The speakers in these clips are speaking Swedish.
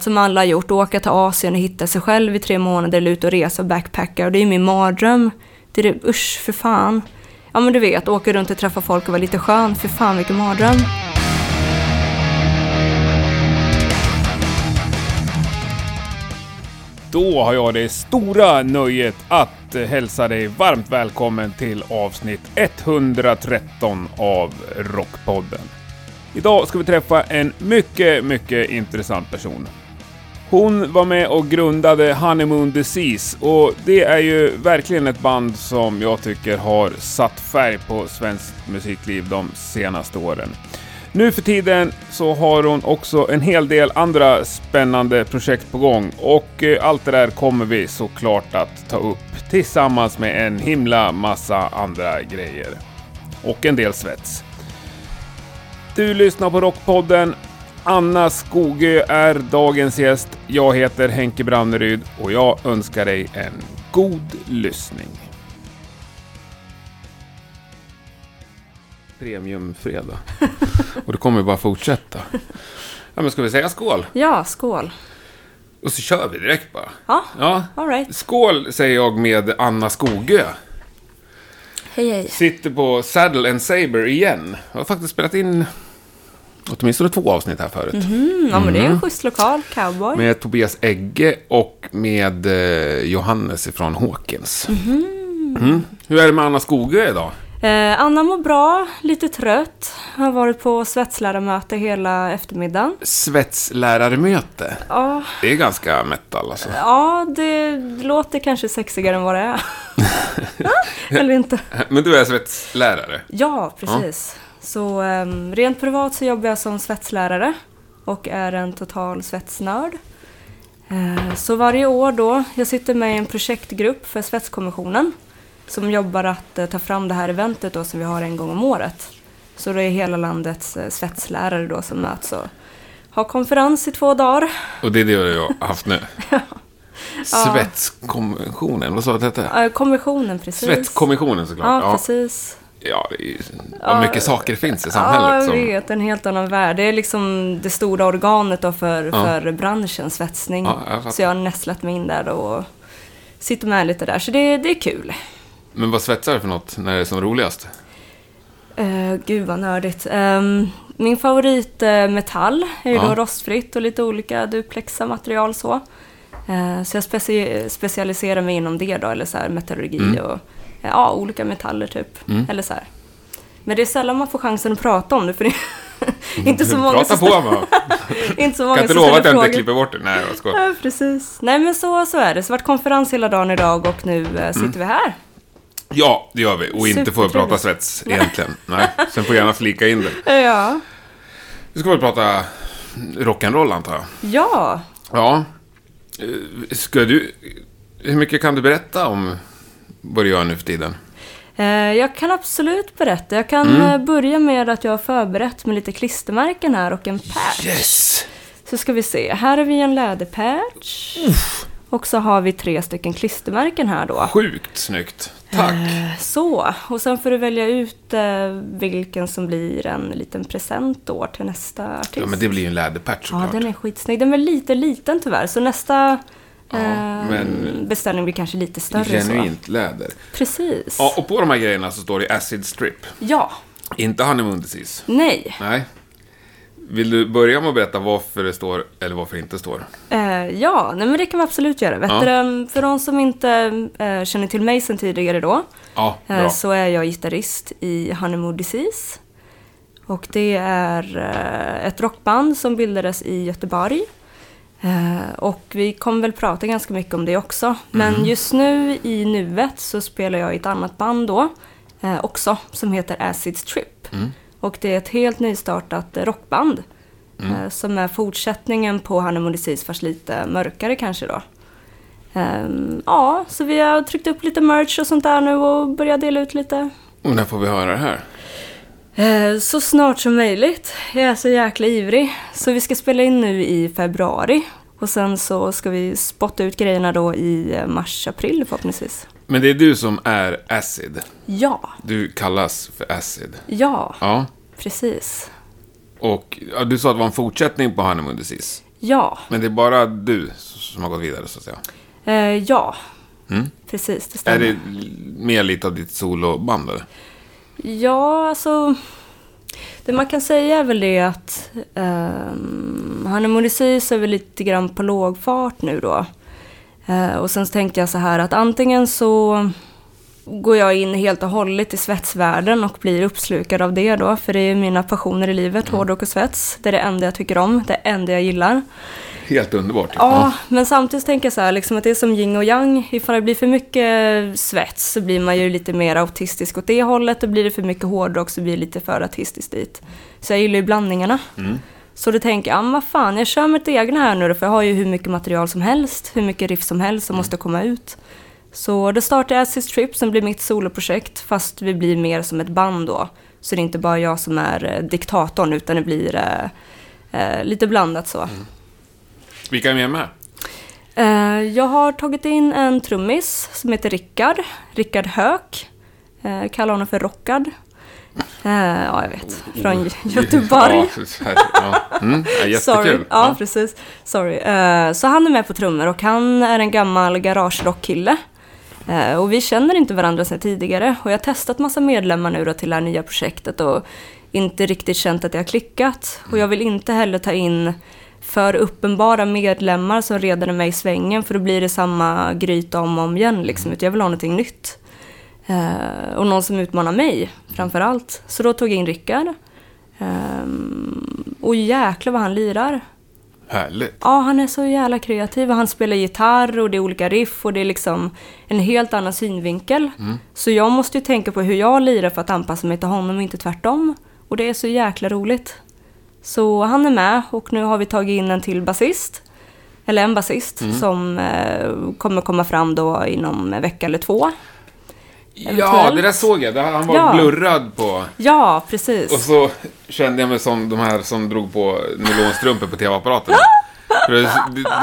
Som alla har gjort, åka till Asien och hitta sig själv i tre månader, eller ut och resa och backpacka. Och det är ju min mardröm. Det är det, usch, för fan. Ja men du vet, åka runt och träffa folk och vara lite skön. För fan vilken mardröm. Då har jag det stora nöjet att hälsa dig varmt välkommen till avsnitt 113 av Rockpodden. Idag ska vi träffa en mycket, mycket intressant person. Hon var med och grundade Honeymoon Disease och det är ju verkligen ett band som jag tycker har satt färg på svenskt musikliv de senaste åren. Nu för tiden så har hon också en hel del andra spännande projekt på gång och eh, allt det där kommer vi såklart att ta upp tillsammans med en himla massa andra grejer. Och en del svets. Du lyssnar på Rockpodden. Anna Skogö är dagens gäst. Jag heter Henke Branneryd och jag önskar dig en god lyssning. Premiumfredag. Och det kommer bara fortsätta. Ja, men ska vi säga skål? Ja, skål. Och så kör vi direkt bara. Ja, Ja. all right. Skål säger jag med Anna Skogö. Hej hej. Sitter på Saddle and Saber igen. Jag har faktiskt spelat in åtminstone två avsnitt här förut. Mm, ja men det är en schysst lokal, cowboy. Med Tobias Egge och med eh, Johannes ifrån Hawkins. Mm. Hur är det med Anna Skogö idag? Eh, Anna mår bra, lite trött. Har varit på svetslärarmöte hela eftermiddagen. Svetslärarmöte. Ja, Det är ganska metal alltså. ja det låter kanske sexigare än vad det är. Eller inte. Men du är svetslärare? Ja, precis. Så ehm, rent privat så jobbar jag som svetslärare och är en total svetsnörd. Eh, så varje år då, jag sitter med i en projektgrupp för Svetskommissionen som jobbar att eh, ta fram det här eventet då som vi har en gång om året. Så det är hela landets eh, svetslärare då som möts och har konferens i två dagar. Och det är det jag har haft nu. Svetskonventionen, vad sa du att det hette? Kommissionen, precis. Svetskommissionen såklart. Ja, Ja, precis. Ja, det vad mycket saker finns i samhället. Ja, jag som, vet. En helt annan värld. Det är liksom det stora organet då för, Ja. för branschen, svetsning. Ja, jag så jag har nästlat mig in där och sitter med lite där. Så det, det är kul. Men vad svetsar du för något när det är som roligast? Uh, gud vad nördigt. Ehm, min favorit eh, är ju Ja. då rostfritt och lite olika duplexa material så. Eh, så jag speci- specialiserar mig inom det då, eller så här metallurgi Mm. och ja, olika metaller typ. Eller så här. Men det är sällan man får chansen att prata om det, för det är inte så många Prata som på bara. inte så många Kan inte lova att jag inte klipper bort det. Nej, jag skojar. Ja, precis. Nej, men så, så är det. Så varit konferens hela dagen idag och nu eh, sitter vi här. Ja, det gör vi. Och inte får prata svets egentligen. Nej, sen får jag gärna flika in det. Ja. Vi ska väl prata rock'n'roll antar jag. Ja. Ja. Eh, Ska du... Hur mycket kan du berätta om vad du gör nu för tiden? Eh, jag kan absolut berätta. Jag kan Mm. eh, börja med att jag har förberett med lite klistermärken här och en patch. Yes! Så ska vi se. Här har vi en läderpatch. Och så har vi tre stycken klistermärken här då. Sjukt snyggt. Tack. Eh, Så, och sen får du välja ut eh, vilken som blir en liten present då till nästa artist. Ja, men det blir ju en läderpatch Ja, såklart. den är skitsnygg. Den är lite liten tyvärr, så nästa Ja, eh, men- beställning blir kanske lite större. Så. Genuint läder. Precis. Ja, och på de här grejerna så står det Acid Strip. Ja. Inte Honeymoon Disease. Nej. Nej. Vill du börja med att berätta varför det står, eller varför det inte står? Eh, ja, nej, men det kan vi absolut göra. Vet Ja. för de som inte eh, känner till mig sedan tidigare då, Ja, eh, så är jag gitarrist i Honeymoon Disease. Och det är eh, ett rockband som bildades i Göteborg. Eh, och vi kommer väl prata ganska mycket om det också. Men just nu i nuet så spelar jag i ett annat band då eh, också som heter Acid Strip. Och det är ett helt nystartat rockband. Eh, som är fortsättningen på Honeymoon Disease fast lite mörkare kanske då. Ehm, ja, så vi har tryckt upp lite merch och sånt där nu och börjat dela ut lite. Och när får vi höra det här? Eh, så snart som möjligt. Jag är så jäkla ivrig. Så vi ska spela in nu i februari. Och sen så ska vi spotta ut grejerna då i eh, mars-april förhoppningsvis. Men det är du som är Acid. Ja, Du kallas för Acid. ja, Ja. precis. Och ja, du sa att det var en fortsättning på Honeymoon Disease. Ja, Men det är bara du som har gått vidare så att säga. eh, ja. Mm. Precis, det Är stämmer. det mer lite av ditt soloband eller? Ja, alltså... Det man kan säga är väl det att um, Honeymoon Disease är väl lite grann på låg fart nu då. Eh, och sen så tänkte jag så här att antingen så går jag in helt och hållet i svetsvärlden och blir uppslukad av det då. För det är mina passioner i livet, hårdrock och svets. Det är det enda jag tycker om, det enda jag gillar. Helt underbart. Ja, men samtidigt tänker jag så här, liksom att det är som yin och yang. Ifall det blir för mycket svets så blir man ju lite mer autistisk åt det hållet. Och blir det för mycket hårdrock så blir det lite för autistiskt dit. Så jag gillar ju blandningarna. Mm. Så då tänker jag, ah, vad fan, jag kör mitt egna här nu då, för jag har ju hur mycket material som helst, hur mycket riff som helst som måste komma ut. Så då startar jag Assist Trip som blir mitt soloprojekt, fast vi blir mer som ett band då. Så det är inte bara jag som är eh, diktatorn, utan det blir eh, eh, lite blandat så. Vilka är med med? Eh, jag har tagit in en trummis som heter Rickard. Rickard Höök. Uh, kallar honom för Rockad. Eh, ja, jag vet. Från Göteborg. Ja. Mm, Sorry. Ja, precis. Sorry. Eh, så han är med på trummor och han är en gammal garagerockkille. Och vi känner inte varandra sedan tidigare. Och jag har testat massa medlemmar nu då till det här nya projektet och inte riktigt känt att det har klickat. Och jag vill inte heller ta in för uppenbara medlemmar som redan är med i svängen för då blir det samma gryta om och om igen liksom. Utan jag vill ha någonting nytt. Eh, och någon som utmanar mig framför allt. Så då tog jag in Rickard. Ehm, och jäklar vad han lirar. Härligt. Ja, han är så jävla kreativ och han spelar gitarr och det är olika riff och det är liksom en helt annan synvinkel. Så jag måste ju tänka på hur jag lirar för att anpassa mig till honom och inte tvärtom. Och det är så jäkla roligt. Så han är med och nu har vi tagit in en till basist. Eller en basist som eh, kommer komma fram då inom en vecka eller två. Ja, det där såg jag. Han var Ja. blurrad på... Ja, precis. Och så kände jag mig som de här som drog på nylonstrumpor på tv-apparaterna. För det,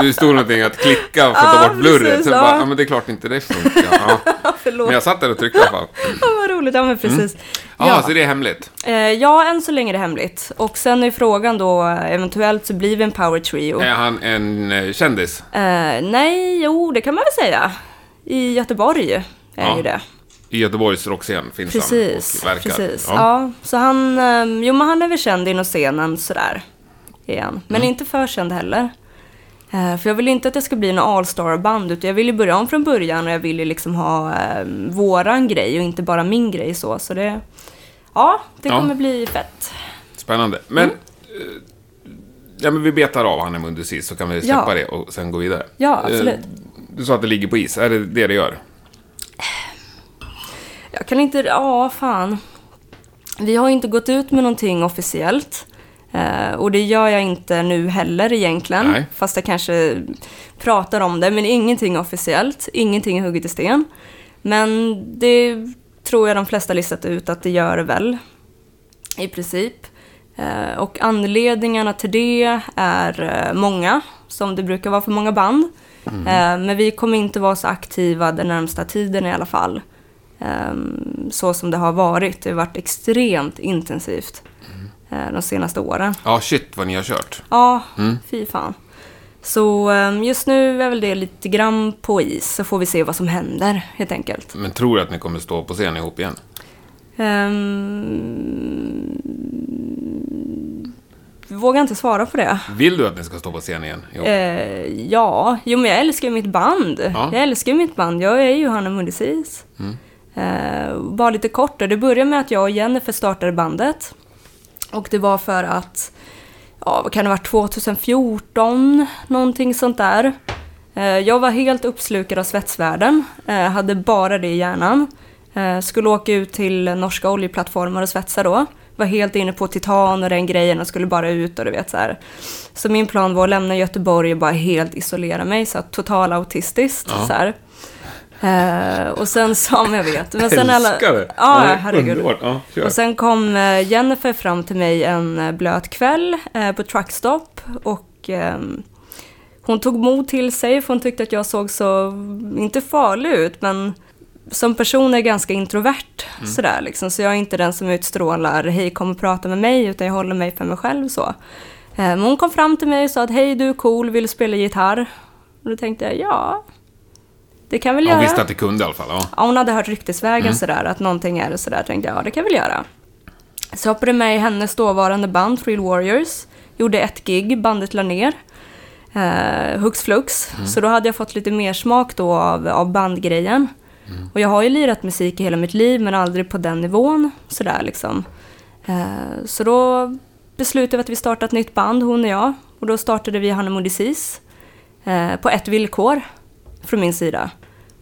det- stod någonting att klicka för att ta Ja, bort blurret. Så ja. bara, ja men det är klart inte det funkar. Ja. Men jag satt där och tryckte i alla fall. Ja, vad roligt. Ja, men precis. Ja, Ja. så det är hemligt. Eh, ja, än så länge är det hemligt. Och sen är frågan då, eventuellt så blir vi en power trio. Är han en eh, kändis? Eh, nej, jo, det kan man väl säga. I Göteborg är Ja. ju det. I Göteborgs rockscen finns Precis, han och verkar. precis. Ja. Ja. så han, eh, jo men han är väl känd inom scenen sådär. Igen. Men Mm. inte för känd heller. Eh, för jag vill inte att det ska bli en all-star-band, utan jag vill ju börja om från början och jag vill ju liksom ha eh, våran grej och inte bara min grej så. Så det, ja, det Ja. kommer bli fett. Spännande. Men, Mm. eh, ja, men vi betar av han under sist så kan vi släppa Ja. det och sen gå vidare. Ja, absolut. Eh, Du sa att det ligger på is. Är det det det gör? Jag kan inte, ja fan. Vi har inte gått ut med någonting officiellt. Eh, och det gör jag inte nu heller egentligen. Nej. Fast jag kanske pratar om det. Men ingenting officiellt. Ingenting är hugget i sten. Men det tror jag de flesta listat ut att det gör det väl. I princip. Eh, och anledningarna till det är eh, många. Som det brukar vara för många band. Eh, men vi kommer inte vara så aktiva den närmsta tiden i alla fall. Ehm, så som det har varit. Det har varit extremt intensivt de senaste åren. Ja, shit vad ni har kört. Ja, fy fan. Så ehm, just nu är väl det lite grann på is, så får vi se vad som händer helt enkelt. Men tror du att ni kommer stå på scen ihop igen? Um, vågar inte svara på det. Vill du att ni ska stå på scen igen? Eh, ja, jo men jag älskar ju mitt band. Ja. Jag älskar ju mitt band. Jag är ju Hanna Mundicis. Eh, bara lite kort då. Det började med att jag och Jennifer startade bandet. Och det var för att, ja vad kan det ha varit, 2014, någonting sånt där. Eh, jag var helt uppslukad av svetsvärlden. Eh, hade bara det i hjärnan. Eh, skulle åka ut till norska oljeplattformar och svetsa då. Var helt inne på titan och den grejen och skulle bara ut och du vet så här. Så min plan var att lämna Göteborg och bara helt isolera mig, så att total autistiskt. Ja. Så här. Eh, och sen som jag vet. Men sen Älskar det! Ja, herregud. Underbart. Ja, kör. Och sen kom eh, Jennifer fram till mig en eh, blöt kväll eh, på truckstop och ehm, hon tog mod till sig för hon tyckte att jag såg så, inte farlig ut, men som person är jag ganska introvert sådär liksom. Så jag är inte den som utstrålar, hej kom och prata med mig, utan jag håller mig för mig själv så. Eh, Men hon kom fram till mig och sa att hej du är cool, vill du spela gitarr? Och då tänkte jag ja, det kan väl Ja, göra. hon visste att det kunde i alla fall. Ja. Ja, hon hade hört ryktesvägen sådär, att någonting är det sådär. Tänkte jag, ja det kan väl göra. Så hoppade med i hennes dåvarande band, Thrill Warriors. Gjorde ett gig, bandet la ner. Eh, hux flux. Så då hade jag fått lite mer smak då av, av bandgrejen. Och jag har ju lirat musik i hela mitt liv, men aldrig på den nivån. Sådär liksom. Eh, så då beslutade vi att vi startade ett nytt band, hon och jag. Och då startade vi Honeymoon Disease. Eh, på ett villkor från min sida.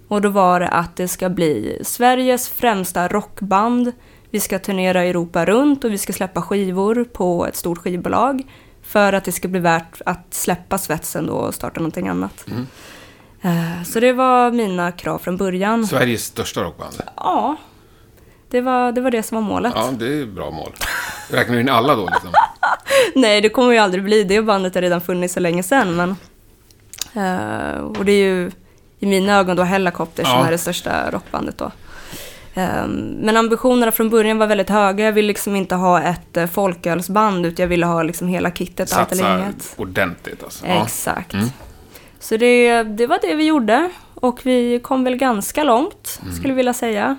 Och då var det att det ska bli Sveriges främsta rockband. Vi ska turnera Europa runt och vi ska släppa skivor på ett stort skivbolag. För att det ska bli värt att släppa svetsen då och starta någonting annat. Eh, Så det var mina krav från början. Sveriges största rockband. Ja, det var, det var det som var målet. Ja, det är bra mål. Räknar du in alla då liksom? Nej, det kommer ju aldrig bli. Det bandet har redan funnits så länge sedan. Men, eh, och det är ju i mina ögon då Hellacopters som Ja. är det största rockbandet då. Eh, men ambitionerna från början var väldigt höga. Jag ville liksom inte ha ett uh, folkölsband utan jag ville ha liksom hela kittet, allt eller Satsa inget. ordentligt alltså. Exakt. Mm. Så det, det var det vi gjorde. Och vi kom väl ganska långt, Mm. skulle jag vilja säga.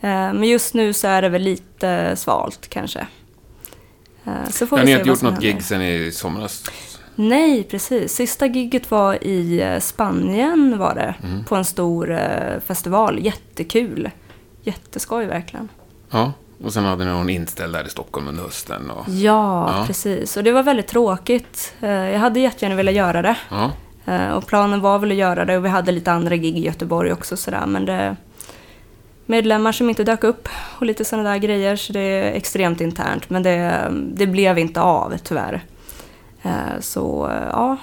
Eh, men just nu så är det väl lite svalt kanske. Eh, så får Ja, vi ni har inte gjort som något händer. gig sen i somras? Nej, precis. Sista gigget var i eh, Spanien var det. Mm. På en stor eh, festival. Jättekul. Jätteskoj verkligen. Ja, och sen hade ni någon inställd där i Stockholm under hösten. Och... Ja, Ja. precis. Och det var väldigt tråkigt. Eh, Jag hade jättegärna velat göra det. Ja. Och planen var väl att göra det och vi hade lite andra gig i Göteborg också sådär. Men det medlemmar som inte dök upp och lite sådana där grejer. Så det är extremt internt. Men det, det blev inte av tyvärr. Eh, Så eh, ja,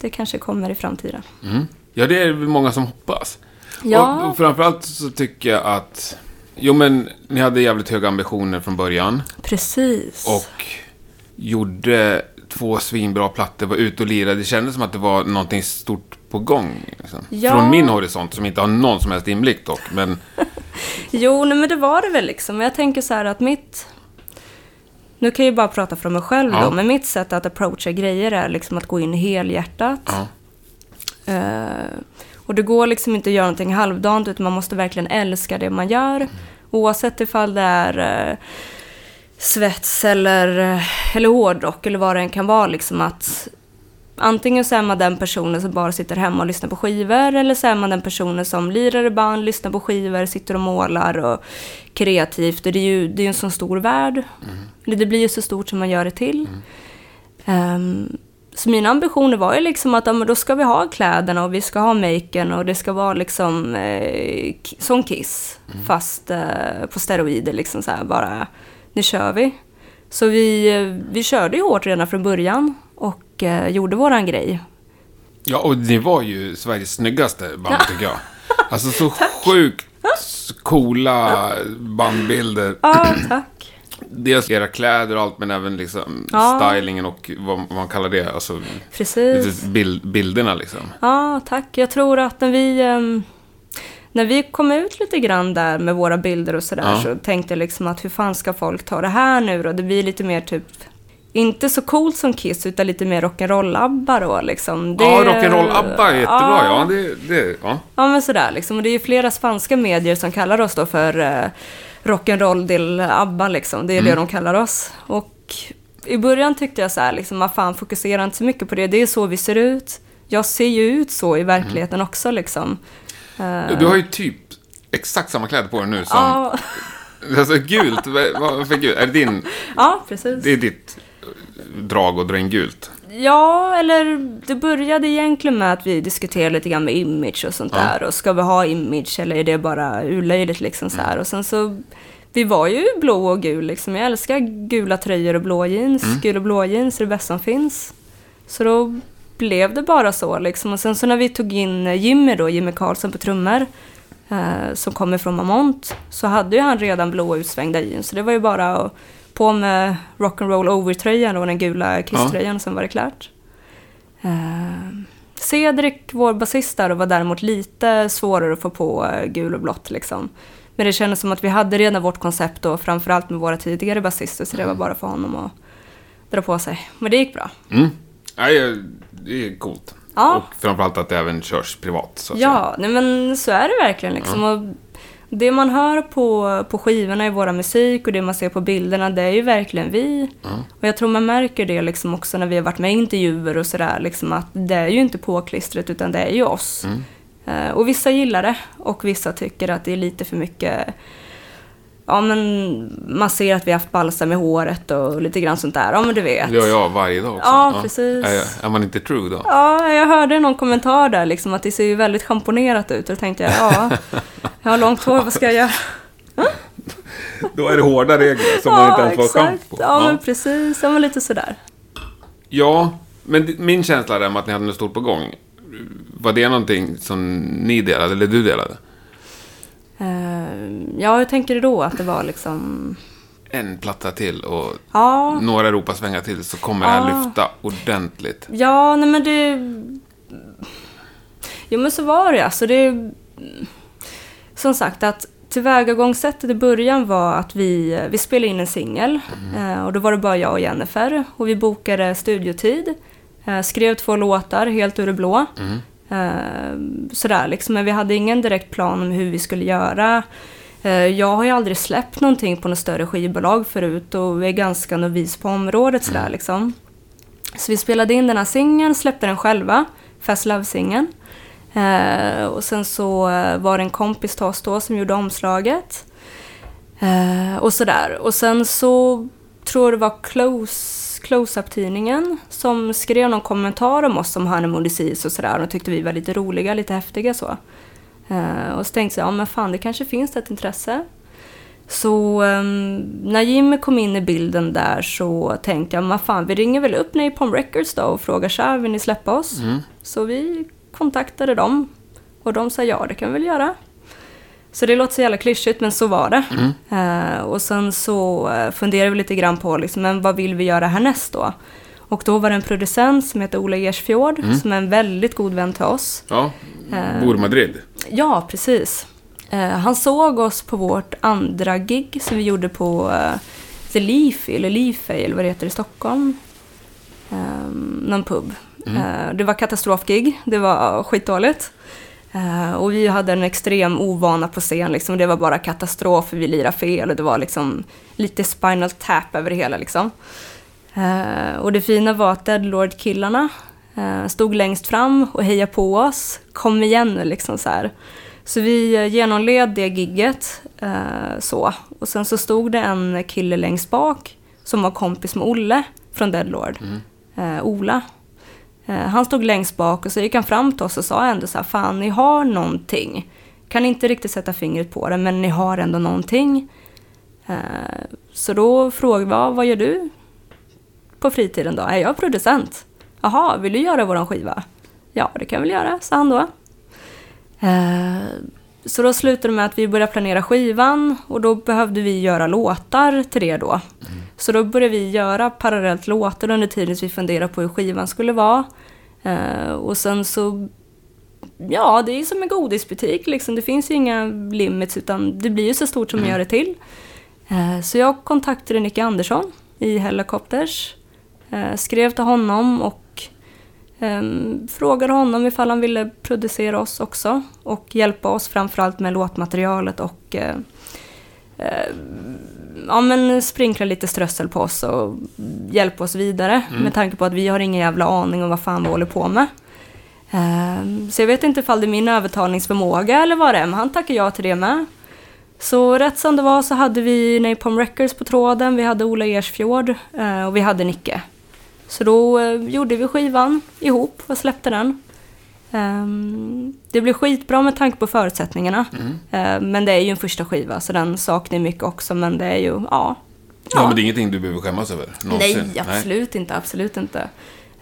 det kanske kommer i framtiden. Mm. ja, det är många som hoppas. Ja. Och, framförallt så tycker jag att... Jo, men ni hade jävligt höga ambitioner från början. Precis. Och gjorde två svinbra plattor, var ute och lirade. Det kändes som att det var någonting stort på gång. Liksom. Ja. Från min horisont, som inte har någon som helst inblick dock. Men Jo, nej, men det var det väl liksom. Jag tänker så här att mitt... Nu kan jag ju bara prata för mig själv Ja. då, men mitt sätt att approacha grejer är liksom att gå in helhjärtat. ja, Eh, och det går liksom inte att göra någonting halvdant, utan man måste verkligen älska det man gör. Oavsett ifall det är eh, svets eller, eh, eller hårdrock eller vad det än kan vara. Liksom att Antingen så är man den personen som bara sitter hemma och lyssnar på skivor eller så är man den personen som lirar i band, lyssnar på skivor, sitter och målar och kreativt. Och det är ju det är en sån stor värld. Eller det blir ju så stort som man gör det till. Ehm, så mina ambitioner var ju liksom att ja, då ska vi ha kläderna och vi ska ha maken och det ska vara liksom eh, som Kiss. Fast eh, på steroider liksom så här bara, nu kör vi. Så vi, eh, vi körde ju hårt redan från början och eh, gjorde våran grej. ja, och ni var ju Sveriges snyggaste band tycker jag. Alltså så sjukt coola bandbilder. Ja, tack. Dels era kläder och allt, men även liksom Ja. stylingen och vad, vad man kallar det. Alltså Precis. bild, bilderna liksom. Ja, tack. Jag tror att när vi, ehm, när vi kom ut lite grann där med våra bilder och sådär Ja. så tänkte jag liksom att hur fan ska folk ta det här nu då? Det blir lite mer typ, inte så coolt som Kiss utan lite mer rock'n'roll-ABBA då liksom. Det- Ja, rock'n'roll-ABBA är jättebra. Ja, det, det, ja. Ja, men sådär liksom. Och det är ju flera spanska medier som kallar oss då för eh, rock'n'roll del ABBA liksom. Det är det de kallar oss. Och i början tyckte jag så här liksom, vad fan fokusera inte så mycket på det. Det är så vi ser ut. Jag ser ju ut så i verkligheten också liksom. Eh, Du har ju typ exakt samma kläder på dig nu som... ja, Alltså gult, vad vad för gult? Är det din... ja, precis. Det är ditt drag att dra in gult? Ja, eller det började egentligen med att vi diskuterade lite grann med image och sånt Ja. där. Och ska vi ha image eller är det bara urlöjligt liksom så här. Och sen så, vi var ju blå och gul liksom. Jag älskar gula tröjor och blå jeans. Gul och blå jeans är det bästa som finns. Så då blev det bara så liksom. Och sen så när vi tog in Jimmy då, Jimmy Karlsson på trummor. Eh, som kommer från Mamont. Så hade ju han redan blå utsvängda jeans. Så det var ju bara att på med rock'n'roll over-tröjan och den gula Kiss-tröjan och sen var det klart. Eh, Cedric, vår basist där, var däremot lite svårare att få på eh, gul och blått liksom. Men det kändes som att vi hade redan vårt koncept då, framförallt med våra tidigare basister, så det var bara för honom att dra på sig. Men det gick bra. Mm. Nej, det är coolt. Ja. Och framförallt att det även körs privat. Så att Ja, nej men så är det verkligen liksom. Och det man hör på, på skivorna i våra musik och det man ser på bilderna, det är ju verkligen vi. Och jag tror man märker det liksom också när vi har varit med i intervjuer och sådär, liksom att det är ju inte påklistret utan det är ju oss. Eh, och vissa gillar det och vissa tycker att det är lite för mycket Ja men man ser att vi har haft balsam i håret och lite grann sånt där. Ja men du vet. Gör jag varje dag också. Ja, precis. Är, är man inte true då? Ja, jag hörde någon kommentar där liksom att det ser ju väldigt schamponerat ut och då tänkte jag ja, jag har långt hår, vad ska jag göra? Då är det hårda regler som man inte ens får schampo. Ja, men precis. Ja, men lite sådär. Ja, men min känsla där med att ni hade något stort på gång. Var det någonting som ni delade, eller du delade? Eh, ja, hur tänker du då att det var liksom... En platta till och Ja, några Europasvängar till så kommer det här lyfta ordentligt. ja, nej men det... Jo, men så var det alltså. Det... Som sagt, att tillvägagångssättet i början var att vi, vi spelade in en singel. Eh, och då var det bara jag och Jennifer. Och vi bokade studiotid. Eh, skrev två låtar helt ur det blå. Eh, sådär liksom. Men vi hade ingen direkt plan om hur vi skulle göra. Jag har ju aldrig släppt någonting på något större skivbolag förut och är ganska novis på området sådär liksom. Så vi spelade in den här singeln, släppte den själva, Fast Love-singeln. Eh, och sen så eh, var det en kompis till oss då som gjorde omslaget. Eh, och sådär. Och sen så tror jag det var Close, Close-Up-tidningen som skrev någon kommentar om oss som Honeymoon Disease och sådär. Och tyckte vi var lite roliga, lite häftiga så. Eh, och så tänkte jag, ja men fan det kanske finns ett intresse. Så ehm, när Jimmy kom in i bilden där så tänkte jag, men fan vi ringer väl upp Napalm Records då och frågar så här, vill ni släppa oss? Så vi kontaktade dem och de sa ja, det kan vi väl göra. Så det låter så jävla klyschigt, men så var det. Eh, och sen så eh, funderade vi lite grann på, liksom, men vad vill vi göra härnäst då? Och då var det en producent som heter Ola Ersfjord, som är en väldigt god vän till oss. Ja, Eh. bor i Madrid. Ja, precis. Eh, han såg oss på vårt andra gig som vi gjorde på eh, The Leafy, eller Leafy, eller vad det heter i Stockholm. Um, någon pub. Eh, det var katastrofgig, det var skitdåligt. Eh, och vi hade en extrem ovana på scen, liksom. det var bara katastrof, vi lirade fel och det var liksom lite spinal tap över det hela. Liksom. Eh, och det fina var att Deadlord-killarna stod längst fram och hejade på oss. Kom igen nu liksom så här. Så vi genomled det gigget så. Och sen så stod det en kille längst bak som var kompis med Olle från Deadlord. Eh, Ola. Eh, han stod längst bak och så gick han fram till oss och sa ändå så här, fan ni har någonting. Kan inte riktigt sätta fingret på det, men ni har ändå någonting. Eh, så då frågade vi, vad gör du på fritiden då? Är jag producent? Jaha, vill du göra våran skiva? Ja, det kan jag väl göra, sa han då. Eh, så då slutade det med att vi började planera skivan och då behövde vi göra låtar till det då. Mm. Så då började vi göra parallellt låtar under tiden vi funderade på hur skivan skulle vara. Eh, och sen så, ja det är som en godisbutik liksom. Det finns ju inga limits utan det blir ju så stort som man gör det till. Eh, så jag kontaktade Nicky Andersson i Helicopters. Eh, skrev till honom och Ehm, frågade honom ifall han ville producera oss också och hjälpa oss framförallt med låtmaterialet och eh, ja, men sprinkla lite strössel på oss och hjälpa oss vidare med tanke på att vi har ingen jävla aning om vad fan vi håller på med. Ehm, så jag vet inte ifall det är min övertalningsförmåga eller vad det är, men han tackar ja till det med. Så rätt som det var så hade vi Napalm Records på tråden, vi hade Ola Ersfjord eh, och vi hade Nicke. Så då eh, gjorde vi skivan ihop och släppte den. Ehm, det blev skitbra med tanke på förutsättningarna. Ehm, men det är ju en första skiva så den saknar mycket också men det är ju, ja. Ja, men det är ingenting du behöver skämmas över. Någonsin. Nej, absolut inte, absolut inte.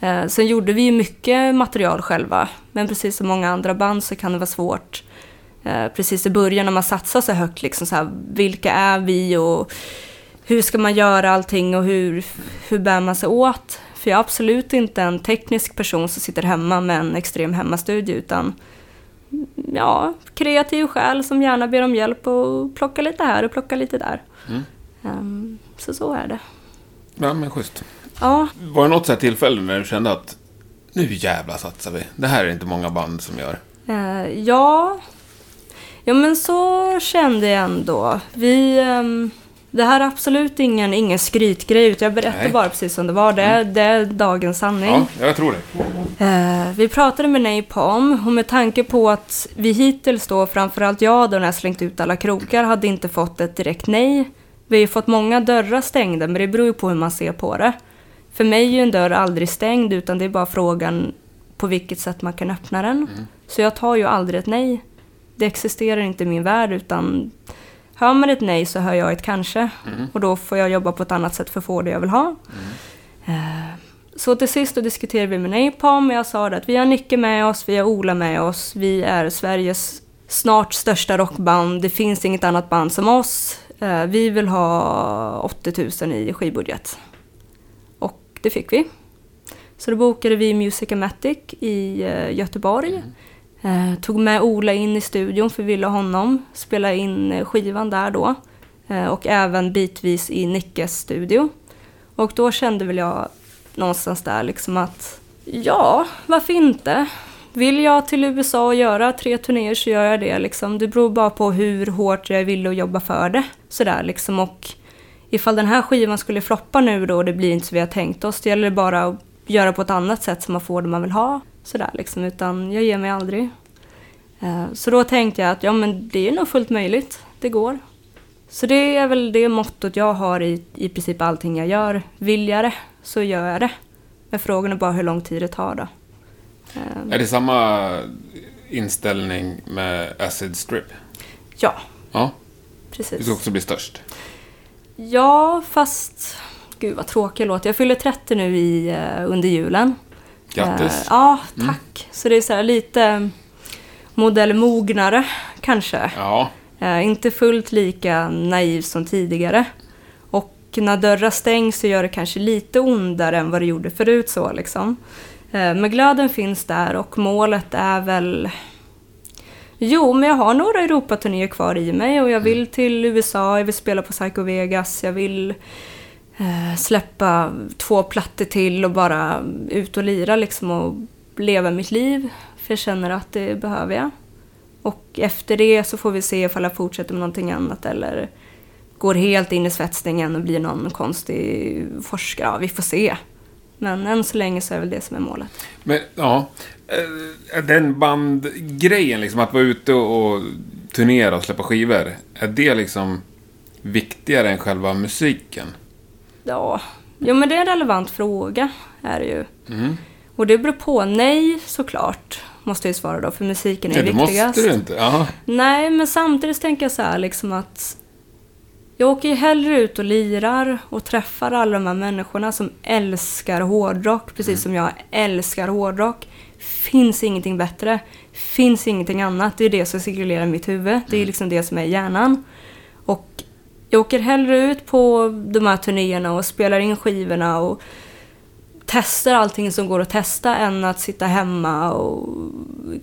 Eh, sen gjorde vi ju mycket material själva, men precis som många andra band så kan det vara svårt eh, precis i början när man satsar så högt, liksom så här, vilka är vi och hur ska man göra allting och hur, hur bär man sig åt? För jag är absolut inte en teknisk person som sitter hemma med en extrem hemmastudio, utan ja, kreativ själ som gärna ber om hjälp och plocka lite här och plocka lite där. Mm. Ehm, så så är det. Ja, men schysst. Ja, Var det något så här tillfälle när du kände att nu jävla satsar vi. Det här är inte många band som gör. eh, ja. Ja, men så kände jag ändå. Vi... ehm, det här är absolut ingen, ingen skrytgrej, utan jag berättar Nej. bara precis som det var. Det, är- det är dagens sanning. Ja, jag tror det. Eh, vi pratade med Napalm och med tanke på att vi hittills då, framförallt jag då när jag slängt ut alla krokar, hade inte fått ett direkt nej. Vi har ju fått många dörrar stängda, men det beror ju på hur man ser på det. För mig är ju en dörr aldrig stängd, utan det är bara frågan på vilket sätt man kan öppna den. Så jag tar ju aldrig ett nej. Det existerar inte i min värld, utan hör man ett nej så hör jag ett kanske. Och då får jag jobba på ett annat sätt för att få det jag vill ha. Eh, så till sist då diskuterade vi med Napalm och jag sa det att vi har Nicke med oss, vi har Ola med oss, vi är Sveriges snart största rockband, det finns inget annat band som oss. Eh, Vi vill ha 80 000 i skivbudget. Och det fick vi. Så då bokade vi Musicamatic i eh, Göteborg. Eh, tog med Ola in i studion för vi ville ha honom spela in eh, skivan där då. Eh, och även bitvis i Nickes studio. Och då kände väl jag någonstans där liksom att ja, varför inte? Vill jag till USA och göra tre turnéer så gör jag det liksom. Det beror bara på hur hårt jag vill och jobba för det. Sådär liksom och ifall den här skivan skulle floppa nu då och det blir inte så vi har tänkt oss, det gäller bara att göra på ett annat sätt så man får det man vill ha. Sådär liksom, utan jag ger mig aldrig. Eh, Så då tänkte jag att ja men det är nog fullt möjligt, det går. Så det är väl det mottot jag har i, i princip allting jag gör. Vill jag det så gör jag det. Men frågan är bara hur lång tid det tar då. Eh, Är det samma inställning med Acid Strip? Ja, Ja, du precis. ska också bli störst. Ja, fast... Gud vad tråkig låt. Jag fyller 30 nu i, eh, under julen. Grattis. Eh, ja, tack. Så det är så lite modellmognare kanske. Ja, Eh, inte fullt lika naiv som tidigare. Och när dörrar stängs så gör det kanske lite ondare än vad det gjorde förut så liksom. Eh, men glöden finns där och målet är väl... Jo, men jag har några Europaturnéer kvar i mig och jag vill till USA, jag vill spela på Psycho Vegas, jag vill Eh, släppa två plattor till och bara ut och lira liksom och leva mitt liv. För jag känner att det behöver jag. Och efter det så får vi se ifall jag fortsätter med någonting annat eller går helt in i svetsningen och blir någon konstig forskare. Ja, vi får se. Men än så länge så är väl det som är målet. men ja. Eh, den bandgrejen, liksom att vara ute och turnera och släppa skivor. Är det liksom viktigare än själva musiken? Ja, jo, men det är en relevant fråga, är det ju. Mm. Och det beror på. Nej, såklart, måste jag svara då, för musiken är Ja, det viktigast. måste du inte. Ja. Nej, men samtidigt tänker jag så här liksom att jag åker ju hellre ut och lirar och träffar alla de här människorna som älskar hårdrock, precis som jag älskar hårdrock. Finns ingenting bättre. Finns ingenting annat. Det är det som cirkulerar i mitt huvud. Det är liksom det som är hjärnan. Och jag åker hellre ut på de här turnéerna och spelar in skivorna och testar allting som går att testa än att sitta hemma och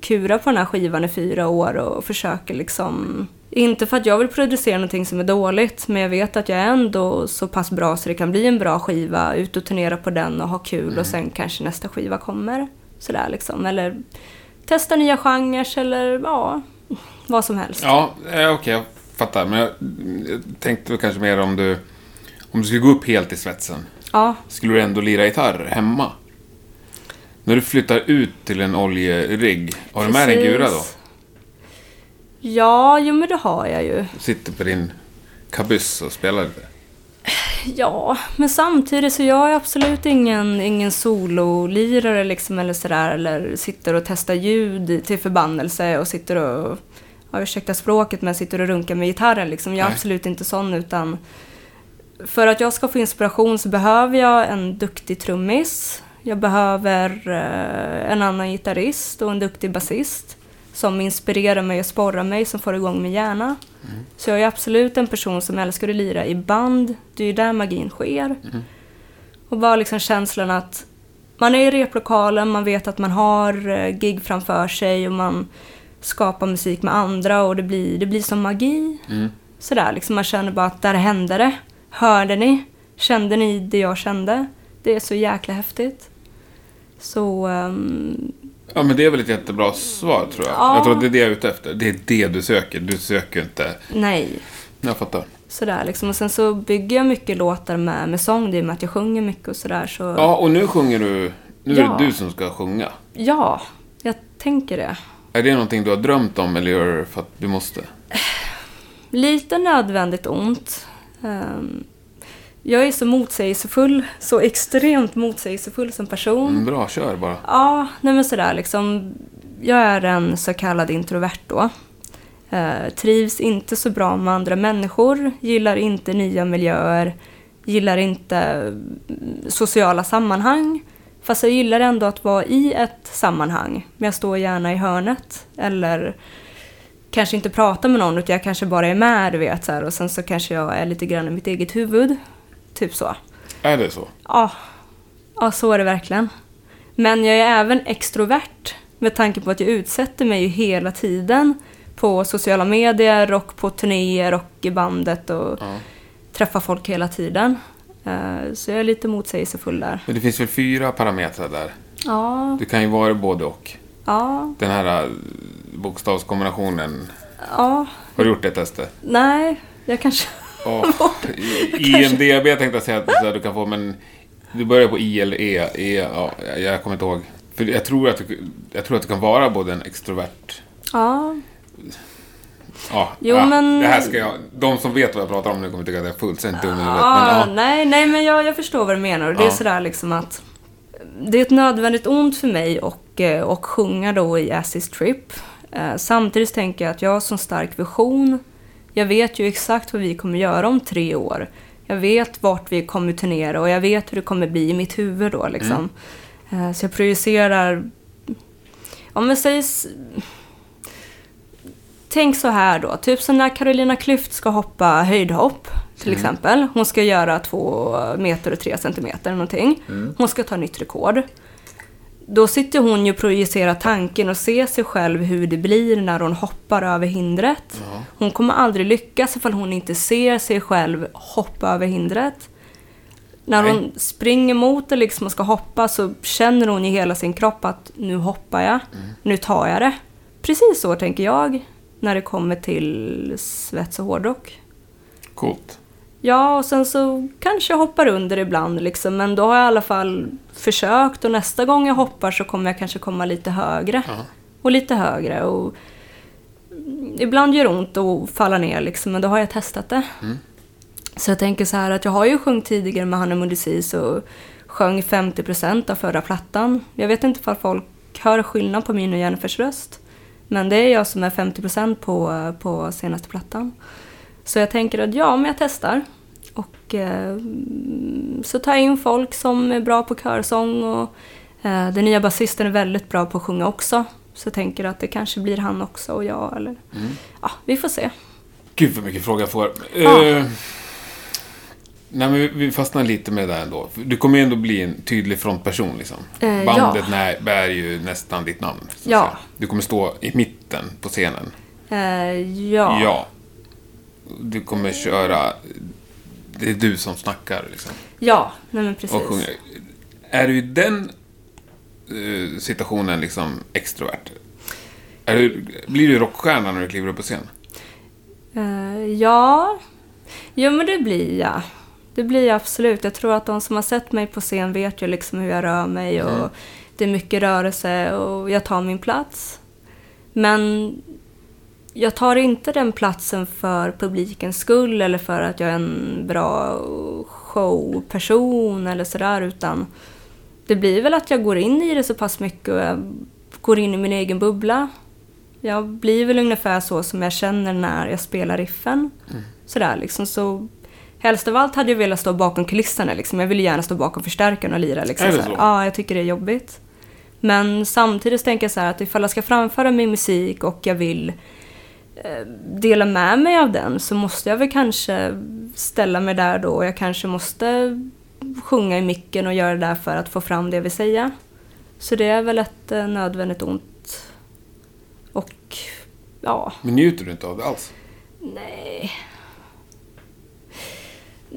kura på den här skivan i fyra år och försöka liksom... Inte för att jag vill producera någonting som är dåligt, men jag vet att jag är ändå så pass bra så det kan bli en bra skiva, ut och turnera på den och ha kul och sen kanske nästa skiva kommer. Sådär liksom. Eller testa nya genrer eller ja, vad som helst. Ja, eh, okej, jag fattar. Men jag, jag tänkte kanske mer om du... Om du skulle gå upp helt i svetsen. Ja, Skulle du ändå lira gitarr hemma? När du flyttar ut till en oljerigg, har du med dig en gura då? precis. Ja, jo men det har jag ju. Du sitter på din kabyss och spelar lite? Ja, men samtidigt så jag är absolut ingen, ingen sololirare liksom eller sådär eller sitter och testar ljud till förbannelse och sitter och, ja ursäkta språket men sitter och runkar med gitarren liksom. Jag är Nej. absolut inte sån utan för att jag ska få inspiration så behöver jag en duktig trummis. Jag behöver eh, en annan gitarrist och en duktig basist som inspirerar mig och sporrar mig, som får igång min hjärna. Så jag är absolut en person som älskar att lira i band. Det är ju där magin sker. Och bara liksom känslan att man är i replokalen, man vet att man har eh, gig framför sig och man skapar musik med andra och det blir, det blir som magi. Mm. Sådär, liksom man känner bara att där hände det. Hörde ni? Kände ni det jag kände? Det är så jäkla häftigt. Så ehm, Ja, men det är väl ett jättebra svar tror jag. Ja. Jag tror att det är det jag är ute efter. Det är det du söker. Du söker inte... nej, Jag fattar. sådär liksom. Och sen så bygger jag mycket låtar med, med sång, det är med att jag sjunger mycket och sådär. Så Ja, och nu sjunger du... Nu är Ja. det du som ska sjunga. ja, jag tänker det. Är det någonting du har drömt om eller gör det för att du måste? Lite nödvändigt ont. Ehm, jag är så motsägelsefull, så extremt motsägelsefull som person. Mm, bra, kör bara. Ja, nej men sådär liksom. Jag är en så kallad introvert då. Eh, trivs inte så bra med andra människor, gillar inte nya miljöer, gillar inte mm, sociala sammanhang. Fast jag gillar ändå att vara i ett sammanhang. Men jag står gärna i hörnet. Eller kanske inte pratar med någon, utan jag kanske bara är med, du vet. Så här, och sen så kanske jag är lite grann i mitt eget huvud. Typ så. Är det så? Ja, ja så är det verkligen. Men jag är även extrovert med tanke på att jag utsätter mig ju hela tiden på sociala medier och på turnéer och i bandet och Ja. träffar folk hela tiden. Eh, Så jag är lite motsägelsefull där. Men det finns väl fyra parametrar där? Ja, Du kan ju vara både och. ja, Den här äh, bokstavskombinationen. ja. Har du gjort det testet? Nej, jag kanske... Oh, IMDB tänkte jag säga att du kan få, men du börjar på I eller E. e ja, jag kommer inte ihåg. För jag tror, att du, jag tror att du kan vara både en extrovert... Ja, Ja, Jo, ja, men- Det här ska jag... De som vet vad jag pratar om nu kommer tycka att jag är fullständigt dum i huvudet. Ja, nej, nej, men jag, jag förstår vad du menar. Det är sådär liksom att det är ett nödvändigt ont för mig och, eh, och sjunga då i Assis Trip. Eh, Samtidigt tänker jag att jag har sån stark vision. Jag vet ju exakt vad vi kommer göra om tre år. Jag vet vart vi kommer turnera och jag vet hur det kommer bli i mitt huvud då liksom. Eh, Så jag projicerar... Om jag säger... Tänk så här då, typ som när Carolina Klüft ska hoppa höjdhopp till exempel. Hon ska göra två meter och tre centimeter någonting. Hon ska ta nytt rekord. Då sitter hon ju och projicerar tanken och ser sig själv hur det blir när hon hoppar över hindret. Hon kommer aldrig lyckas ifall hon inte ser sig själv hoppa över hindret. När Nej. hon springer mot det liksom och ska hoppa så känner hon i hela sin kropp att nu hoppar jag, nu tar jag det. Precis så tänker jag när det kommer till svets och hårdrock. Coolt. Ja, och sen så kanske jag hoppar under ibland liksom, men då har jag i alla fall försökt och nästa gång jag hoppar så kommer jag kanske komma lite högre. Ja. Och lite högre och ibland gör det ont att falla ner liksom, men då har jag testat det. Mm. Så jag tänker så här att jag har ju sjungit tidigare med Honeymoon Disease och sjöng 50% av förra plattan. Jag vet inte ifall folk hör skillnad på min och Jennifers röst. Men det är jag som är 50% på, på senaste plattan. Så jag tänker att ja, men jag testar. Och eh, så tar jag in folk som är bra på körsång och eh, den nya basisten är väldigt bra på att sjunga också. Så jag tänker att det kanske blir han också och jag eller... Ja, vi får se. Gud vad mycket frågor jag får. Ja. Eh, nej, men vi- fastnar lite med det där ändå. Du kommer ju ändå bli en tydlig frontperson liksom. Eh, Bandet ja. nä- bär ju nästan ditt namn. Ja. Du kommer stå i mitten på scenen. Eh, ja. Ja. Du kommer köra... Det är du som snackar liksom. Ja, nej men precis. Och sjunger. Är du i den eh, situationen liksom extrovert? Du, blir du rockstjärna när du kliver upp på scen? Eh, ja, jo men det blir jag. Det blir jag absolut. Jag tror att de som har sett mig på scen vet ju liksom hur jag rör mig och Mm. det är mycket rörelse och jag tar min plats. Men jag tar inte den platsen för publikens skull eller för att jag är en bra showperson eller sådär utan det blir väl att jag går in i det så pass mycket och jag går in i min egen bubbla. Jag blir väl ungefär så som jag känner när jag spelar riffen. Sådär liksom. Så helst av allt hade jag velat stå bakom kulisserna liksom. Jag vill gärna stå bakom förstärkaren och lira liksom. Är det så? Ja, jag tycker det är jobbigt. Men samtidigt tänker jag så här att ifall jag ska framföra min musik och jag vill eh, dela med mig av den så måste jag väl kanske ställa mig där då och jag kanske måste sjunga i micken och göra det där för att få fram det jag vill säga. Så det är väl ett eh, nödvändigt ont. Och ja, Men njuter du inte av det alls? nej.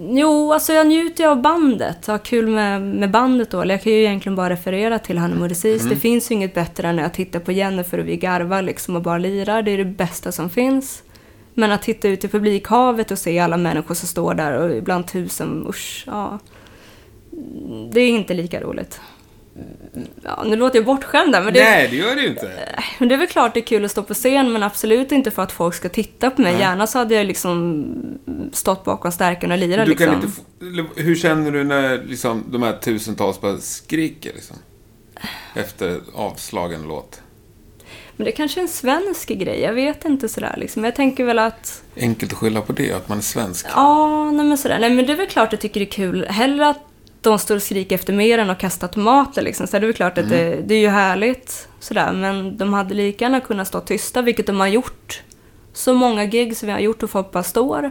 Jo, alltså jag njuter ju av bandet. Har kul med, med bandet då. Eller jag kan ju egentligen bara referera till Honeymoon Disease. Det finns ju inget bättre än när jag tittar på Jennifer och vi garvar liksom och bara lirar. Det är det bästa som finns. Men att titta ut i publikhavet och se alla människor som står där och ibland tusen, usch, ja. Det är inte lika roligt. Ja, nu låter jag bortskämd där, men det, Nej, det gör ju inte. men det är väl klart det är kul att stå på scen, men absolut inte för att folk ska titta på mig. Nej. Gärna så hade jag liksom stått bakom stärken och lirat Du liksom. inte hur känner du när liksom, de här tusentals bara skriker liksom? Efter avslagen låt. Men det kanske är en svensk grej, jag vet inte sådär liksom. Jag tänker väl att, Enkelt att skylla på det, att man är svensk. ja, nej men sådär. Nej men det är väl klart jag tycker det är kul. Hellre att de står och skriker efter mer än att kasta tomater liksom. Så det är väl klart att det, det är ju härligt sådär. Men de hade lika gärna kunnat stå tysta, vilket de har gjort. Så många gig som vi har gjort och folk bara står.